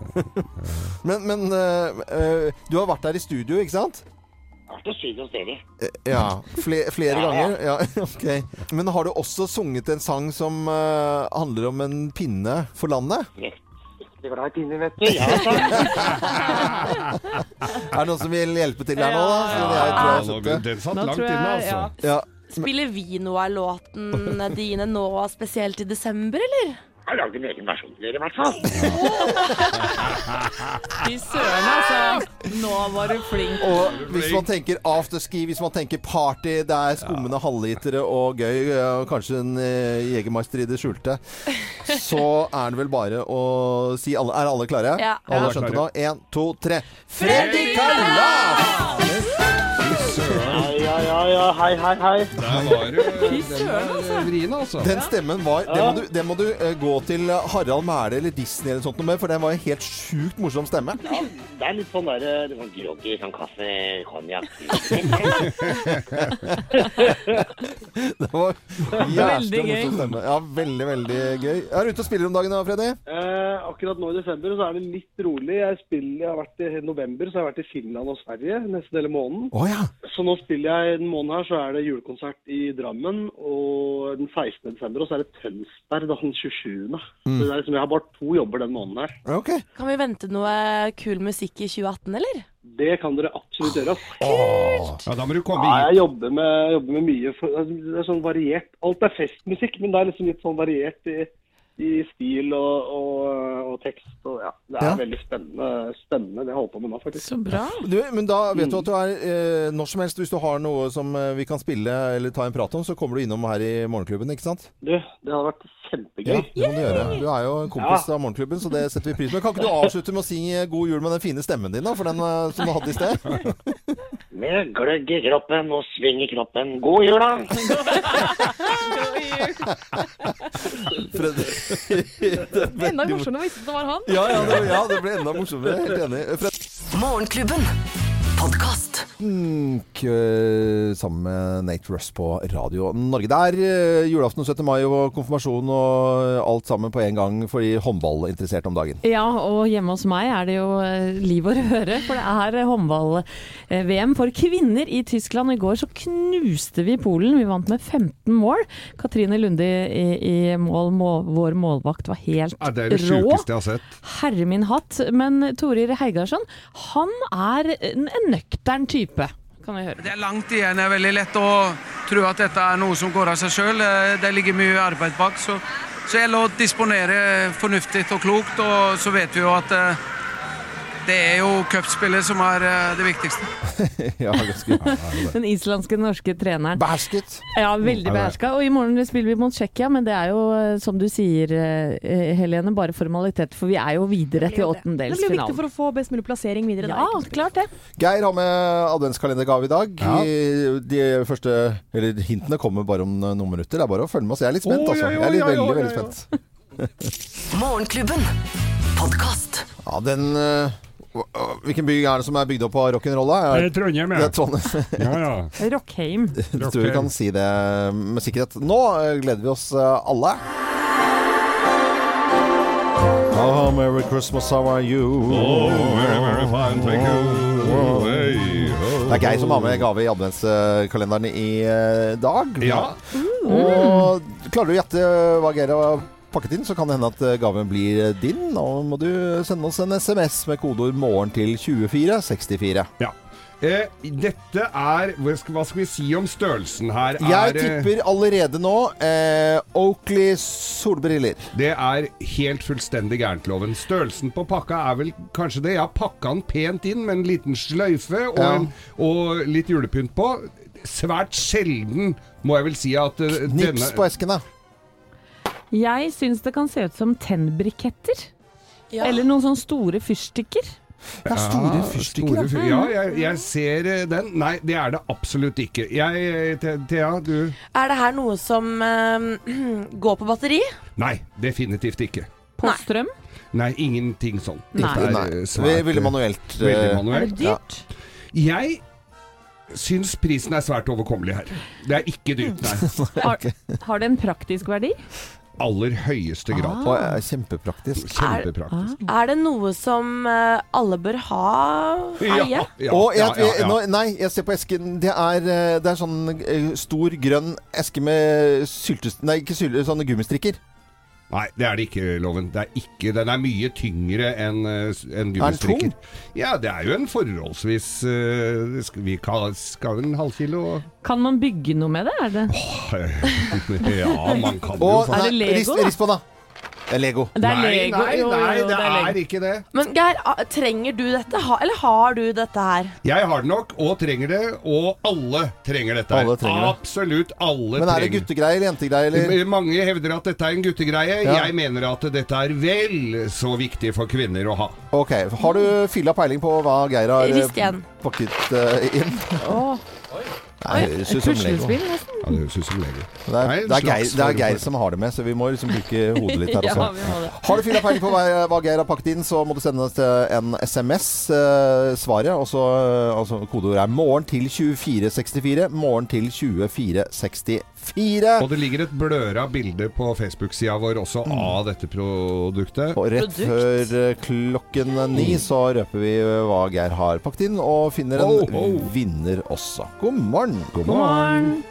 Men, men øh, øh, du har vært der i studio, ikke sant? Jeg har vært og sydd hos dere. Eh, Ja. Fle flere Ja, ja. ganger? Ja, ok. Men har du også sunget en sang som øh, handler om en pinne for landet? Det var da en pinne, vet du. Ja, sånn. Er det noen som vil hjelpe til her nå, da? Så jeg tror jeg Ja, det. den satt langt inne, altså. ja. Ja. Spiller vi noe av låten dine nå spesielt i desember, eller? Har lagd en egen versjon til dere, i hvert fall. Fy søren, altså. Nå var du flink. Og hvis man tenker afterski, hvis man tenker party, det er skummende halvlitere og gøy, og kanskje en eh, Jegermeister i det skjulte, så er det vel bare å si alle, Er alle klare? Ja. Alle Ja. det nå? Én, to, tre. Freddy Kalas! Ja. Hei, hei, hei. Der var du Fy søren, altså. vrien, altså. Den stemmen var Det må du, det må du eh, gå til Harald Mæhle eller Disney eller sånt noe med, for den var en helt sjukt morsom stemme. Ja, det er litt sånn der, litt sånn groggy, sånn kaffe, konjakk. Det var Veldig jævlig gøy. morsom stemme. Ja, veldig, veldig gøy. Er du ute og spiller om dagen da, Freddy? Eh, akkurat nå i desember så er det litt rolig. Jeg spiller, jeg har vært i november så har jeg vært i Finland og Sverige nesten hele måneden. Å ja. Så nå spiller jeg en måned måneden her så er det julekonsert i Drammen, og den 16. desember, og så er det Tønsberg da, den 27. Mm. Så det er liksom, jeg har bare to jobber den måneden her. Okay. Kan vi vente noe kul musikk i 2018, eller? Det kan dere absolutt gjøre. ass. Ja, da må du komme Ja, jeg jobber med, jobber med mye. For, altså, det er sånn variert. Alt er festmusikk, men det er liksom litt sånn variert i, i stil og, og, og tekst. Og, ja, det er Ja. veldig spennende, spennende det jeg holder på med nå, faktisk. Så bra. Du, men da vet du at du er eh, når som helst hvis du har noe som eh, vi kan spille eller ta en prat om, så kommer du innom her i Morgenklubben, ikke sant? Du, det hadde vært kjempegøy. Ja, det må du gjøre. Du er jo en kompis av Morgenklubben, så det setter vi pris på. Kan ikke du avslutte med å si god jul med den fine stemmen din, da? For den eh, som du hadde i sted? Med gløgg i kroppen og sving i kroppen. God jul, da! Enda morsommere hvis det var han. Ja, ja, det, ja, det ble enda morsommere. Helt enig. Fred Morgenklubben. Podkast. K sammen med Nate Russ på Radio Norge. Det er eh, julaften og 17. mai og konfirmasjon og alt sammen på en gang for de håndballinteresserte om dagen. Ja, og hjemme hos meg er det jo eh, liv og røre, for det er eh, håndball-VM for kvinner i Tyskland. I går så knuste vi Polen. Vi vant med 15 mål. Katrine Lunde i, i mål, må, vår målvakt, var helt Ja, det er det rå. sjukeste jeg har sett. Herre min hatt. Men Torir Heigarsson, han er en nøktern type. Kan vi høre. Det er langt igjen. Det er veldig lett å tro at dette er noe som går av seg sjøl. Det ligger mye arbeid bak. Så, så det gjelder å disponere fornuftig og klokt. Og så vet vi jo at eh, det er jo cupspillet som er eh, det viktigste. ja, ganske Den islandske norske treneren. Behersket. Ja, veldig beherska. Og i morgen spiller vi mot Tsjekkia, men det er jo, eh, som du sier, eh, Helene, bare formalitet. For vi er jo videre til Det blir viktig for å få best mulig plassering videre. Ja, klart det. Geir har med adventskalendergave i dag. Ja. De første eller hintene kommer bare om noen minutter. Det er bare å følge med oss. Jeg er litt spent, altså. Jeg er litt, veldig, veldig spent. Morgenklubben. Podkast. Ja, den Hvilken by er det som er bygd opp av rock'n'roll? Er Trondheim, ja. Ja, ja. Rockheim. Jeg tror vi kan si det med sikkerhet. Nå eh, gleder vi oss eh, alle. Oh, Merry Christmas, how are you? Oh, very, very fine, thank you Det er Geir som har med gave i adventskalenderen i eh, dag. Ja. Og klarer du å gjette hva Geir har pakket inn, så kan det hende at eh, gaven blir din. Nå må du sende oss en SMS med kodeord 'morgen' til 2464. ja. Eh, dette er hva skal, hva skal vi si om størrelsen her? Jeg Er, eh, tipper allerede nå eh, Oakley solbriller. Det er helt fullstendig gærent, loven. Størrelsen på pakka er vel kanskje det. Jeg har pakka den pent inn med en liten sløyfe og, Ja. en, og litt julepynt på. Svært sjelden, må jeg vel si, at Knips Nips på esken, da. Jeg syns det kan se ut som tennbriketter. Ja. Eller noen sånne store fyrstikker. Det er store fyrstikker. store ja. fyr- Ja, jeg, jeg ser eh, den. Nei, det er det absolutt ikke. Jeg, eh, Thea, du Er det her noe som eh, går på batteri? Nei, definitivt ikke. På Nei. strøm. Nei, ingenting sånn. Nei. Er, Nei, vi svært, ville eh, manuelt. Veldig manuelt. Er det dyrt? Jeg syns prisen er svært overkommelig her. Det er ikke dyrt, nei. Har, har det en praktisk verdi? Aller høyeste grad. Ah. kjempepraktisk. Kjempepraktisk. Er det noe som eh, alle bør ha eie? Ja, ja, og jeg, ja, ja, ja. Nå, nei, jeg ser på esken. Det er, eh, det er sånn eh, stor grønn eske med syltest... Nei, ikke sylte, sånne gummistrikker. Nei, det er det ikke, Loven. Det er ikke, den er mye tyngre enn uh, en den gummistrikker. Ja, det er jo en forholdsvis uh, skal Vi ka- skal en halvkilo Kan man bygge noe med det? Er det? Ja, man kan jo faktisk Er det Lego, da? rist på da. Det er Lego. Det er Nei, Lego. nei, Jo, jo, nei, jo, det det er er Lego. ikke det. Men Geir, trenger du dette? Ha, eller har du dette her? Jeg har det nok, og trenger det, og alle trenger dette. her. Alle trenger det. Absolutt alle Men er det trenger guttegreier eller jentegreier? Eller? Mange hevder at dette er en guttegreie. Ja. Jeg mener at dette er vel så viktig for kvinner å ha. Ok, Har du fylla peiling på hva Geir har eh, Rist igjen. pakket eh, inn? Åh, Nei, det høres ut som Lego. Ja, det høres ut som Lego. Det er, det, er Geir, det er Geir som har det med, så vi må liksom bruke hodet litt her også. ja. Har du fylla peiling på hva, hva Geir har pakket inn, så må du sende en SMS. Eh, svaret, og så eh, altså, kodeordet er 'morgen til 2464'. Morgen til 2464. Og det ligger et bløra bilde på Facebook-sida vår også av dette produktet. Og rett Produkt. før eh, klokken ni så røper vi eh, hva Geir har pakket inn, og finner en Oh, oh. vinner også. God morgen! morgen. God morgen.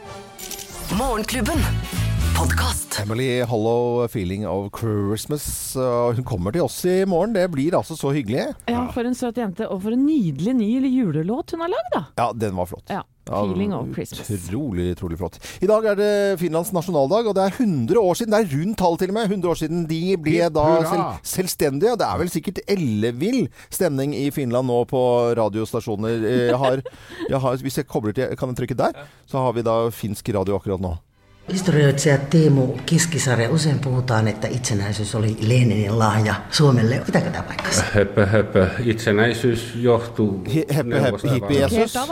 Morgenklubben. Podkast. Emily Hollow, 'Feeling of Christmas'. Hun kommer til oss i morgen. Det blir altså så hyggelig. Ja, for en søt jente, og for en nydelig ny julelåt hun har lagd, da. Ja, den var flott. Ja. 'Feeling of Christmas'. Utrolig, utrolig flott. I dag er det Finlands nasjonaldag, og det er 100 år siden, det er rundt tall til og med, 100 år siden de ble da selv, selvstendige. Det er vel sikkert ellevill stemning i Finland nå på radiostasjoner. Eh, Jeg har, jeg har, hvis jeg kobler til, kan jeg trykke der, så har vi da finsk radio akkurat nå. Historioitsija Teemu Kiskisarja usein puhutaan, että itsenäisyys oli Leninin lahja Suomelle. Pitääkö tämä paikkansa? Höpö, höpö. Itsenäisyys johtuu Heppe, heppe, hippie Jesus.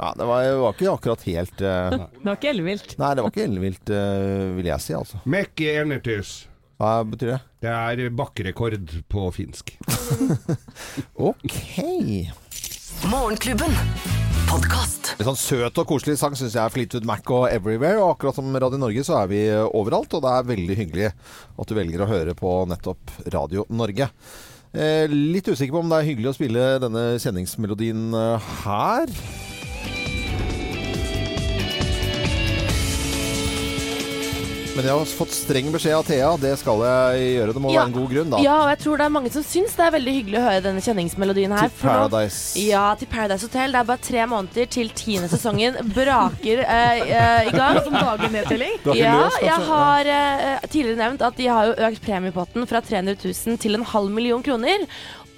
Ja, det var, det var ikke akkurat helt eh, Det var ikke ellevilt. Nei, det var ikke ellevilt, eh, vil jeg si, altså. Mekki Enertys. Hva betyr det? Det er bakkerekord på finsk. Ok. Morgenklubben. Podkast. En sånn søt og koselig sang syns jeg er Fleetwood Mac og Everywhere. Og akkurat som Radio Norge så er vi overalt, og det er veldig hyggelig at du velger å høre på nettopp Radio Norge. Eh, litt usikker på om det er hyggelig å spille denne kjenningsmelodien eh, her. Men jeg har fått streng beskjed av Thea. Det skal jeg gjøre. Det må Ja. være en god grunn, da. Ja, og jeg tror det er mange som syns det er veldig hyggelig å høre denne kjenningsmelodien her. Til for nå- Paradise. Ja, til Paradise Hotel. Det er bare tre måneder til tiende sesongen braker eh, eh, i gang. Som daglig nedtelling. Ja, jeg har eh, tidligere nevnt at de har jo økt premiepotten fra 300 000 til en halv million kroner.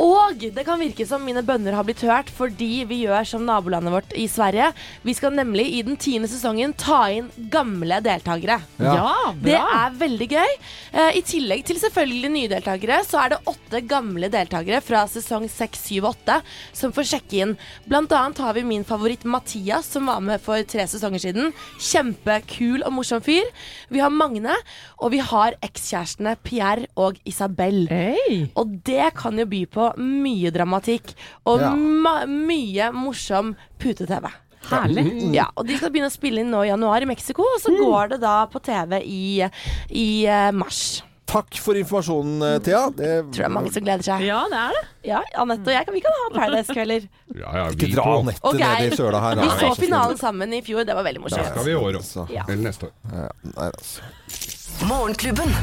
Og det kan virke som mine bønner har blitt hørt fordi vi gjør som nabolandet vårt i Sverige. Vi skal nemlig i den tiende sesongen ta inn gamle deltakere. Ja, Ja, bra. Det er veldig gøy. Eh, I tillegg til selvfølgelig nye deltakere, så er det åtte gamle deltakere fra sesong 6, 7 og 8 som får sjekke inn. Blant annet har vi min favoritt Mathias, som var med for tre sesonger siden. Kjempekul og morsom fyr. Vi har Magne, og vi har ekskjærestene Pierre og Isabel. Og det kan jo by på mye dramatikk og Ja. mye morsom pute-TV. Herlig. Ja, og De skal begynne å spille inn nå i januar i Mexico, og så går det da på TV i, i eh, mars. Takk for informasjonen, eh, Thea. Det Tror det er mange som gleder seg. Ja, det er det. Ja, Anette og jeg vi kan ha Paradise-kvelder. Ja, ja, Ikke dra. Anette okay. ned i søla her. Vi så finalen sammen i fjor, det var veldig Det skal vi i år også. Ja. Eller neste år. Ja, nei, altså. Morgenklubben.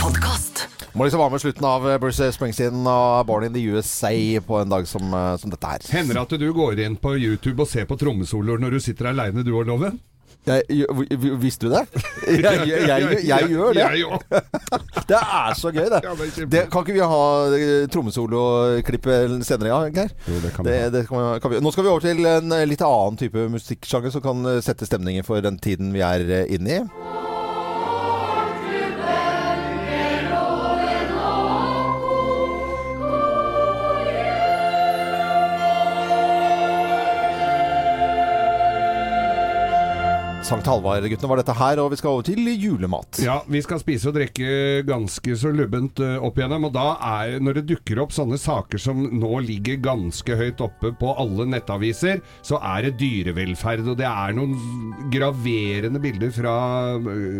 Podkast. Må liksom være med slutten av eh, Bruce Springsteen og Born in the USA på en dag som, eh, som dette her. Hender det at du går inn på YouTube og ser på trommesoloer når du sitter aleine, du og Loven? Jeg, visste du det? Jeg, jeg, jeg, jeg, gjør det. Det er så gøy, det. Det kan ikke vi ha eh, trommesoloklippet senere, ja, Geir? Jo, det kan vi Det, det kan vi, kan vi. Nå skal vi over til en litt annen type musikksjanger som kan sette stemningen for den tiden vi er inne i. Sankt Halvard-guttene var dette her, og vi skal over til julemat. Ja, vi skal spise og drikke ganske så lubbent eh, opp igjennom. Og da er når det dukker opp sånne saker som nå ligger ganske høyt oppe på alle nettaviser, så er det dyrevelferd. Og det er noen graverende bilder fra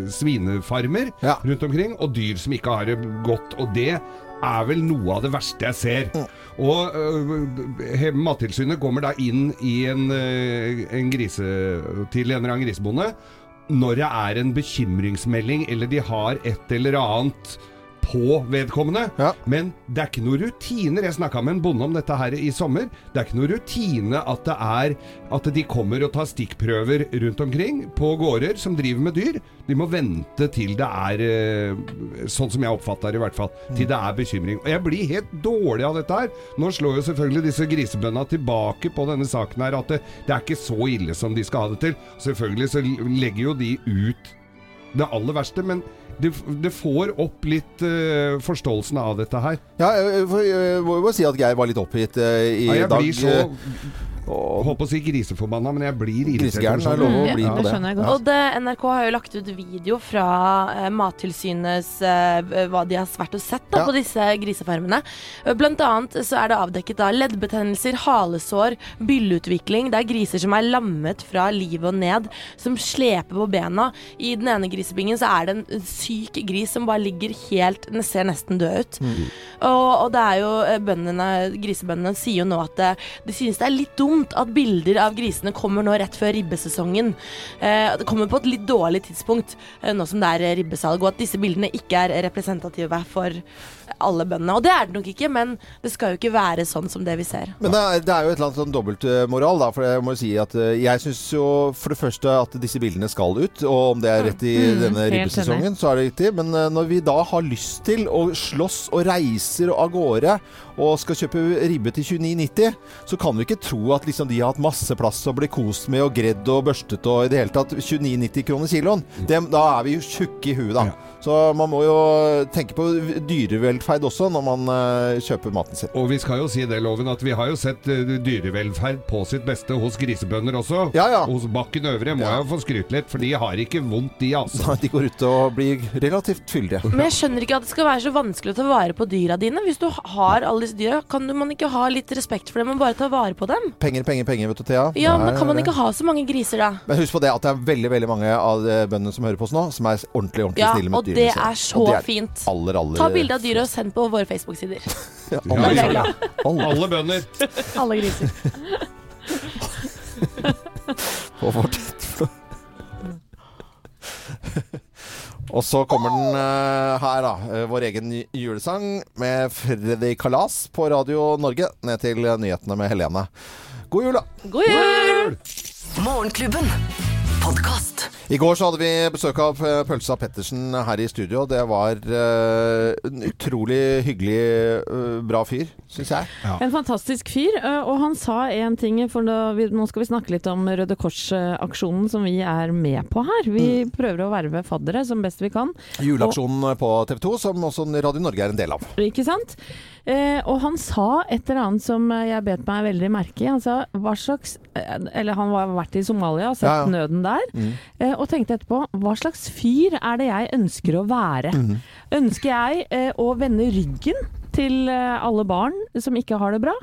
svinefarmer svinefarmer rundt omkring, og dyr som ikke har det godt. Og det er vel noe av det verste jeg ser. Og uh, Mattilsynet kommer da inn i en, øh, en grise, til en eller annen grisebonde når det er en bekymringsmelding, eller de har et eller annet på vedkommende. Men det er ikke noe rutiner. Jeg snakka med en bonde om dette her i sommer. Det er ikke noe rutine at det er at de kommer og tar stikkprøver rundt omkring på gårder som driver med dyr. De må vente til det er eh, Sånn som jeg oppfatter det i hvert fall. Til det er bekymring. Og jeg blir helt dårlig av dette her. Nå slår jo selvfølgelig disse grisebøndene tilbake på denne saken her at det, det er ikke så ille som de skal ha det til. Selvfølgelig så legger jo de ut det aller verste, men det, det får opp litt uh, forståelsen av dette her. Ja, jeg, jeg, jeg må jo si at Geir var litt oppgitt uh, i Ja, jeg dag. blir så Holdt på å si griseforbanna, men jeg blir irritert. Sånn. Mm, ja, bli Ja. på det. Og det, NRK har jo lagt ut video fra eh, Mattilsynets eh, hva de har vært og sett da, på disse grisefarmene. Blant annet så er det avdekket da leddbetennelser, halesår, bylleutvikling. Det er griser som er lammet fra livet og ned, som sleper på bena. I den ene grisebingen så er det en syk gris som bare ligger helt Ser nesten død ut. Og, og det er jo eh, bøndene, grisebøndene sier jo nå at eh, de synes det er litt dumt vondt at bilder av grisene kommer nå rett før ribbesesongen. Eh, det kommer på et litt dårlig tidspunkt eh, nå som det er ribbesalg, og at disse bildene ikke er representative for alle bøndene. Og det er det nok ikke, men det skal jo ikke være sånn som det vi ser. Men det er, det er jo et eller annet sånn dobbeltmoral, da. For jeg må jo si at eh, jeg syns jo for det første at disse bildene skal ut. Og om det er rett i Mm, denne ribbesesongen, så er det riktig. Men eh, når vi da har lyst til å slåss og reiser av gårde og skal kjøpe ribbe til 29,90, så kan vi ikke tro at liksom de har hatt masse plass å bli kost med og gredd og børstet og i det hele tatt 29,90 kroner kiloen. Da er vi jo tjukke i huet, da. Så man må jo tenke på dyrevelferd også når man eh, kjøper maten sin. Og vi skal jo si det, Loven, at vi har jo sett eh, dyrevelferd på sitt beste hos grisebønder også. Ja, ja. Hos Bakken Øvre må jeg jo få skryte litt, for de har ikke vondt, de altså. Nei, De går ut og blir relativt fyldige. Men jeg skjønner ikke at det skal være så vanskelig å ta vare på dyra dine. Hvis du har alle disse dyra, kan man ikke ha litt respekt for dem og bare ta vare på dem? Penger, penger, penger, vet du, Thea. Ja, Nei, men kan man ikke ha så mange griser da? Men husk på det at det er veldig veldig mange av eh, bøndene som hører på oss nå, som er ordentlig ordentlig Ja, snille mot og det er så Og det fint. Aller, aller Ta bilde av dyret og send på våre Facebook-sider. Ja, Da ja. alle, Alle bønder. Alle griser. Og så kommer den eh, her, da. eh, vår egen julesang med Freddy Kalas på Radio Norge. Ned til nyhetene med Helene. God jul, da! God jul! Morgenklubben. Podkast. I går så hadde vi besøk av eh, Pølsa Pettersen her i studio. Det var uh, en utrolig hyggelig, uh, bra fyr, syns jeg. En fantastisk fyr, og han sa en ting, for nå, vi, nå skal vi snakke litt om Røde Kors-aksjonen som vi er med på her. Vi Mm. prøver å verve faddere som best vi kan. Juleaksjonen på TV 2, som også Radio Norge er en del av. Ikke sant? Eh, og han sa et eller annet som jeg bet meg veldig merke i. Han sa hva slags Eller han har vært i Somalia og sett Ja, ja. nøden der. Mm. Eh, og tenkte etterpå hva slags fyr er det jeg ønsker å være? Mm. Ønsker jeg eh, å vende ryggen til eh, alle barn som ikke har det bra?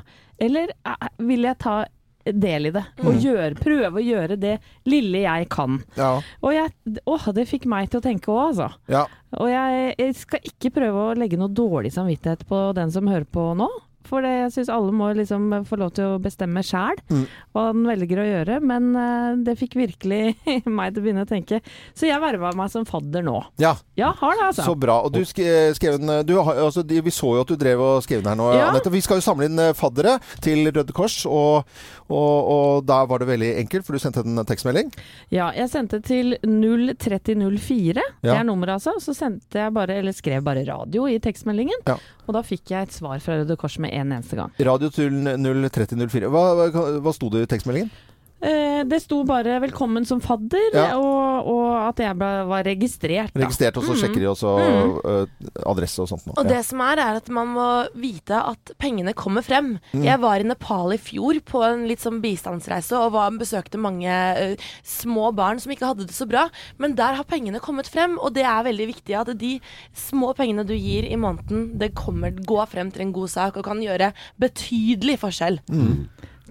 Eller eh, vil jeg ta del i det og Mm. gjøre, prøve å gjøre det lille jeg kan? Ja. Og jeg, åh, det fikk meg til å tenke òg, altså. Ja. Og jeg, jeg skal ikke prøve å legge noe dårlig samvittighet på den som hører på nå. For det, jeg syns alle må liksom få lov til å bestemme sjæl Mm. hva den velger å gjøre. Men eh, det fikk virkelig meg til å begynne å tenke. Så jeg verva meg som fadder nå. Ja. Ja, har det, altså. Så bra. Og du skrev den altså, Vi så jo at du drev og skrev den her nå, Ja. Anette. Vi skal jo samle inn eh, faddere til Røde Kors, og, og, og da var det veldig enkelt, for du sendte en tekstmelding. Ja, jeg sendte til 03004. Det er nummeret, altså. Så sendte jeg bare, eller skrev bare radio i tekstmeldingen. Ja. Og da fikk jeg et svar fra Røde Kors med en eneste gang. Radio til 03004. Hva, hva, hva sto det i tekstmeldingen? Eh, det sto bare 'velkommen som fadder', Ja. og, og at jeg ble, var registrert. Da. Registrert, og så mm. sjekker de også Mhm. øh, adresse og sånt. nå. Og Ja. det som er, er at man må vite at pengene kommer frem. Mm. Jeg var i Nepal i fjor på en litt sånn bistandsreise og var, besøkte mange uh, små barn som ikke hadde det så bra. Men der har pengene kommet frem, og det er veldig viktig at de små pengene du gir i måneden, det kommer, går frem til en god sak og kan gjøre betydelig forskjell.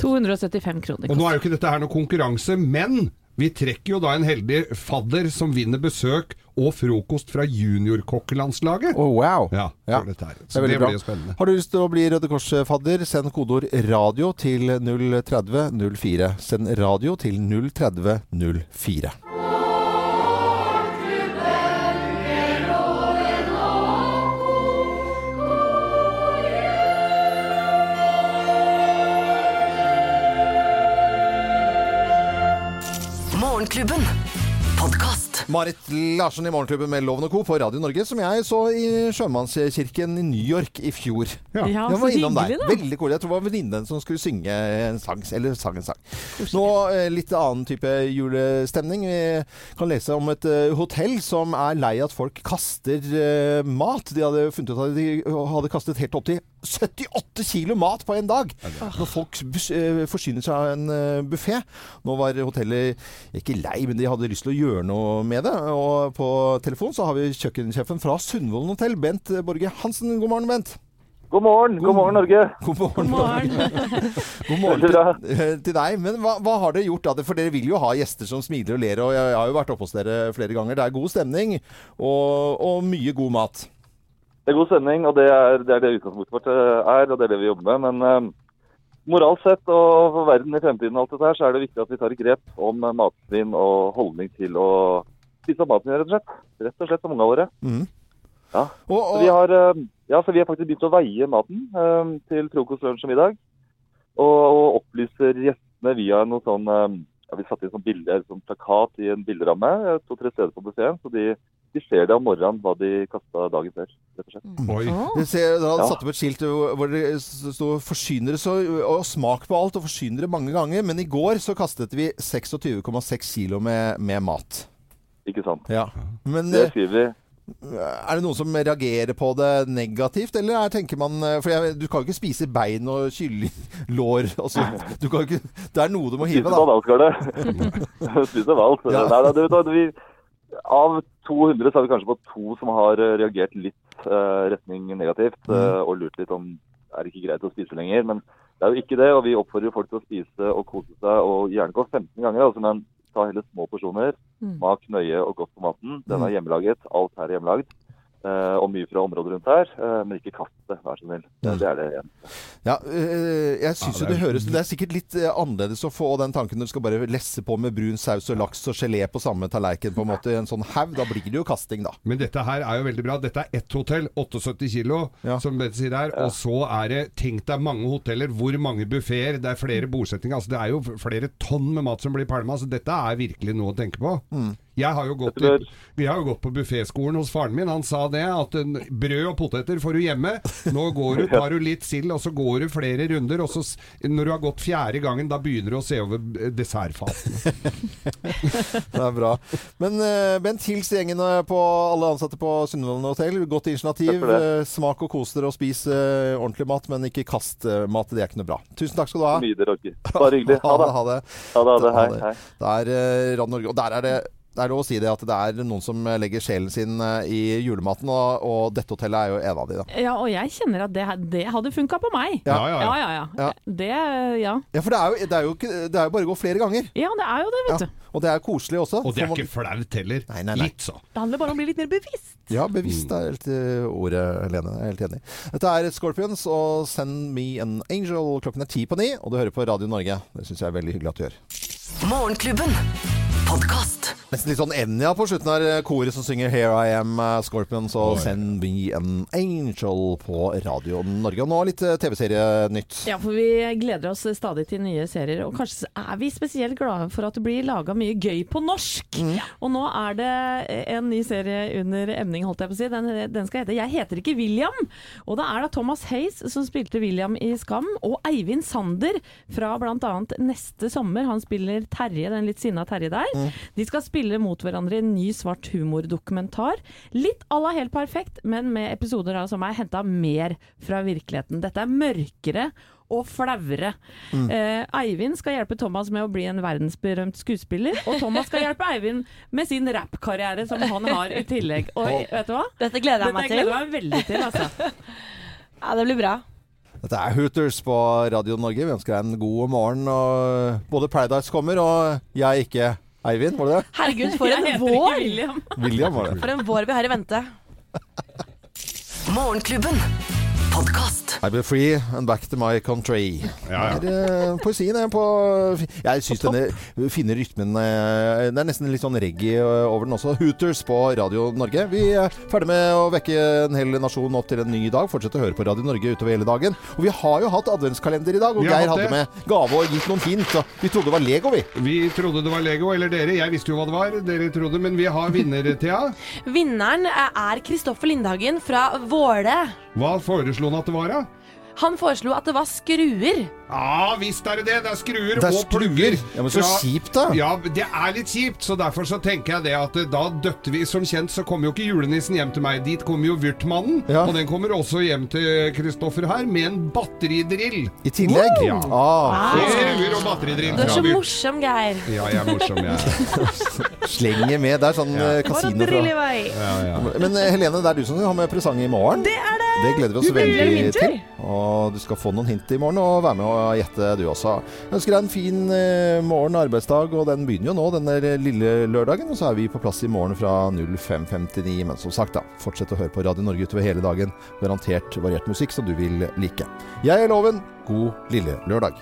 275 kroner. Og nå er jo ikke dette her noe konkurranse, men vi trekker jo da en heldig fadder som vinner besøk og frokost fra juniorkokkelandslaget. Oh, wow. Ja, Ja. Det Så er det, blir spennende. Har du lyst til å bli Røde Kors-fadder, send kodeord 'radio' til 03004. Send radio til 03004. Morgenklubben. Podkast. Marit Larsen i Morgenklubben med Loven og Co. på Radio Norge, som jeg så i Sjømannskirken i New York i fjor. Ja. Ja, jeg så var innom hyggelig, der. da. Veldig cool. Jeg tror det var venninnen som skulle synge en sang. Eller sang en sang. Nå eh, litt annen type julestemning. Vi kan lese om et eh, hotell som er lei at folk kaster eh, mat. De hadde funnet ut at de hadde kastet helt opp til 78 kilo mat på en dag! Når folk eh, forsyner seg av en uh, buffé. Nå var hotellet ikke lei, men de hadde lyst til å gjøre noe med det. Og på telefon så har vi kjøkkensjefen fra Sundvolden hotell, Bent Borge Hansen. God morgen, Bent. God morgen, god morgen Norge. God morgen. God morgen. God morgen til, eh, til deg. Men hva, hva har dere gjort da? For dere vil jo ha gjester som smiler og ler. Og jeg, jeg har jo vært oppe hos dere flere ganger. Det er god stemning og, og mye god mat. Det er god stemning, og det er det, er det utgangspunktet vårt eh, er, og det er det vi jobber med. Men eh, moralt sett og for verden i fremtiden og alt dette her, så er det viktig at vi tar grep om eh, matsvinn og holdning til å spise maten, rett og slett. Rett og slett som ungene våre. Mm. Ja. Og, Så vi har, ja, så vi har faktisk begynt å veie maten eh, til frokost, lunsj og middag. Og, og opplyser gjestene via noe sånn eh, ja, Vi satte inn sånn bilde, sånn plakat i en bilderamme to-tre steder på buffeen. Så de, de ser det om morgenen hva de kasta dagen før. rett og slett. Oi. Du ser, da hadde Ja. satt opp et skilt hvor hvor det sto 'forsynere så, og smak på alt', og 'forsynere' mange ganger. Men i går så kastet vi 26,6 kilo med, med mat. Ikke sant. Ja. Men Det eh, skriver vi. er det noen som reagerer på det negativt, eller er, tenker man eh, For jeg, du kan jo ikke spise bein og kyllinglår og sånt. Du kan ikke Det er noe du må hive, Spise da. Karle. Spise alt, Ja. Nei, nei, du vet, hva, vi, av 200 så er vi kanskje på to som har eh, reagert litt eh, retning negativt Mm. eh, og lurt litt om er det ikke greit å spise lenger. Men det er jo ikke det, og vi oppfordrer folk til å spise og kose seg, og gjerne gå 15 ganger. Altså, men ta heller små porsjoner. Mm. Smak nøye og godt på maten. Den er hjemmelaget. Alt her er hjemmelagd. Eh, og mye fra området rundt her. eh, men ikke kast det, vær så snill. Det, det er det igjen. Ja, øh, jeg syns Ja, jo det høres Det er sikkert litt annerledes å få den tanken når du skal bare lesse på med brun saus og laks og gelé på samme tallerken, på en måte, i en sånn haug. Da blir det jo kasting, da. Men dette her er jo veldig bra. Dette er ett hotell, 78 kilo, som Bente sier her. Og så er det Tenk deg mange hoteller, hvor mange buffeer, det er flere bordsettinger. Altså, det er jo flere tonn med mat som blir pælma. Så dette er virkelig noe å tenke på. Jeg har jo gått, i, vi har jo gått på bufféskolen hos faren min. Han sa det, at en brød og poteter får du hjemme. Nå går du, tar du litt sild, og så går du flere runder. Og så, når du har gått fjerde gangen, da begynner du å se over eh, dessertfatene. Det er bra. Men uh, Bent, hils gjengen på alle ansatte på Sundvolden hotell. Godt initiativ. Det. Eh, Smak og kos dere og spis uh, ordentlig mat, men ikke kast uh, mat. Det er ikke noe bra. Tusen takk skal du ha. Bare hyggelig. Ha det. Ha det. Ha det, ha det. Hei, hei. Det er uh, Radio Norge. Og der er det det er lov å si det at det er noen som legger sjelen sin eh, i julematen, og, og dette hotellet er jo en av de, da. Ja, og jeg kjenner at det, det hadde funka på meg. Ja. ja, ja. ja. Ja. Det, ja. Ja, for det er jo, det er jo, det er jo bare å gå flere ganger. Ja, det er jo det, vet Ja. du. Og det er koselig også. Og det er ikke flaut heller. Nei, nei, nei. Litt så. Det handler bare om å bli litt mer bevisst. Ja, bevisst er helt eh, ordet, Helene. Jeg er helt enig. Dette er Scorpions og Send Me An Angel. Klokken er ti på ni, og du hører på Radio Norge. Det syns jeg er veldig hyggelig at du gjør. Morgenklubben. Podkast. Nesten litt sånn Enja på slutten her. Koret som synger 'Here I Am', eh, Scorpions og 'Send Me An Angel' på Radio Norge. Og nå litt eh, TV-serienytt. Ja, for vi gleder oss stadig til nye serier, og kanskje er vi spesielt glade for at det blir laga mye gøy på norsk. Og nå er det en ny serie under emning, holdt jeg på å si. Den, den skal hete 'Jeg heter ikke William'. Og det er da Thomas Hays som spilte William i Skam, og Eivind Sander fra bl.a. Neste sommer. Han spiller Terje, den litt sinna Terje der. De skal spille mot hverandre i en ny svart humordokumentar. Litt à la Helt perfekt, men med episoder som er henta mer fra virkeligheten. Dette er mørkere og flauere. Mm. Eh, Eivind skal hjelpe Thomas med å bli en verdensberømt skuespiller, og Thomas skal hjelpe Eivind med sin rappkarriere som han har i tillegg. Og vet du hva? Dette gleder jeg meg Dette til. gleder jeg meg veldig til, altså. Ja, det blir bra. Dette er Hooters på Radio Norge. Vi ønsker deg en god morgen. Og både Paradise kommer, og jeg ikke Eivind, var det det? Herregud, for en vår! William. William var det. For en vår vi har i vente. Morgenklubben. I be free and back to my country. Ja, ja. Det er eh, poesien er på Jeg syns denne fine rytmen eh, Det er nesten litt sånn reggae eh, over den også. Hooters på Radio Norge. Vi er ferdig med å vekke en hel nasjon opp til en ny dag. Fortsett å høre på Radio Norge utover hele dagen. Og vi har jo hatt adventskalender i dag, og Geir hadde det. med gave og gitt noen hint. Og vi trodde det var Lego, vi. Vi trodde det var Lego, eller dere. Jeg visste jo hva det var. Dere trodde, men vi har vinner, Thea. Vinneren er Kristoffer Lindhagen fra Våle. Hva foreslo han at det var, da? Han foreslo at det var skruer. Ja, visst er det det. Det er skruer Det er og plugger. Ja, men så kjipt, da. Ja, det er litt kjipt. Så derfor så tenker jeg det at eh, da døtter vi Som kjent så kommer jo ikke julenissen hjem til meg. Dit kommer jo Vyrtmannen. Ja. Og den kommer også hjem til Kristoffer her, med en batteridrill. I tillegg. Ja. Ah, Skruer og batteridrill. Du er så morsom, Geir. Ja, jeg er morsom, jeg. er. slenger med. Det er sånn Ja. eh, kasino fra. Ja, ja. Men eh, Helene, det er du som har med presang i morgen. Det er det! Det gleder vi oss veldig til. Og du skal få noen hint i morgen, og være med og gjette du også. Jeg ønsker deg en fin eh, morgen arbeidsdag, og den begynner jo nå, denne lille lørdagen. Og så er vi på plass i morgen fra 05.59. Men som sagt, da, fortsett å høre på Radio Norge utover hele dagen. Garantert variert musikk som du vil like. Jeg er Loven. God lille lørdag.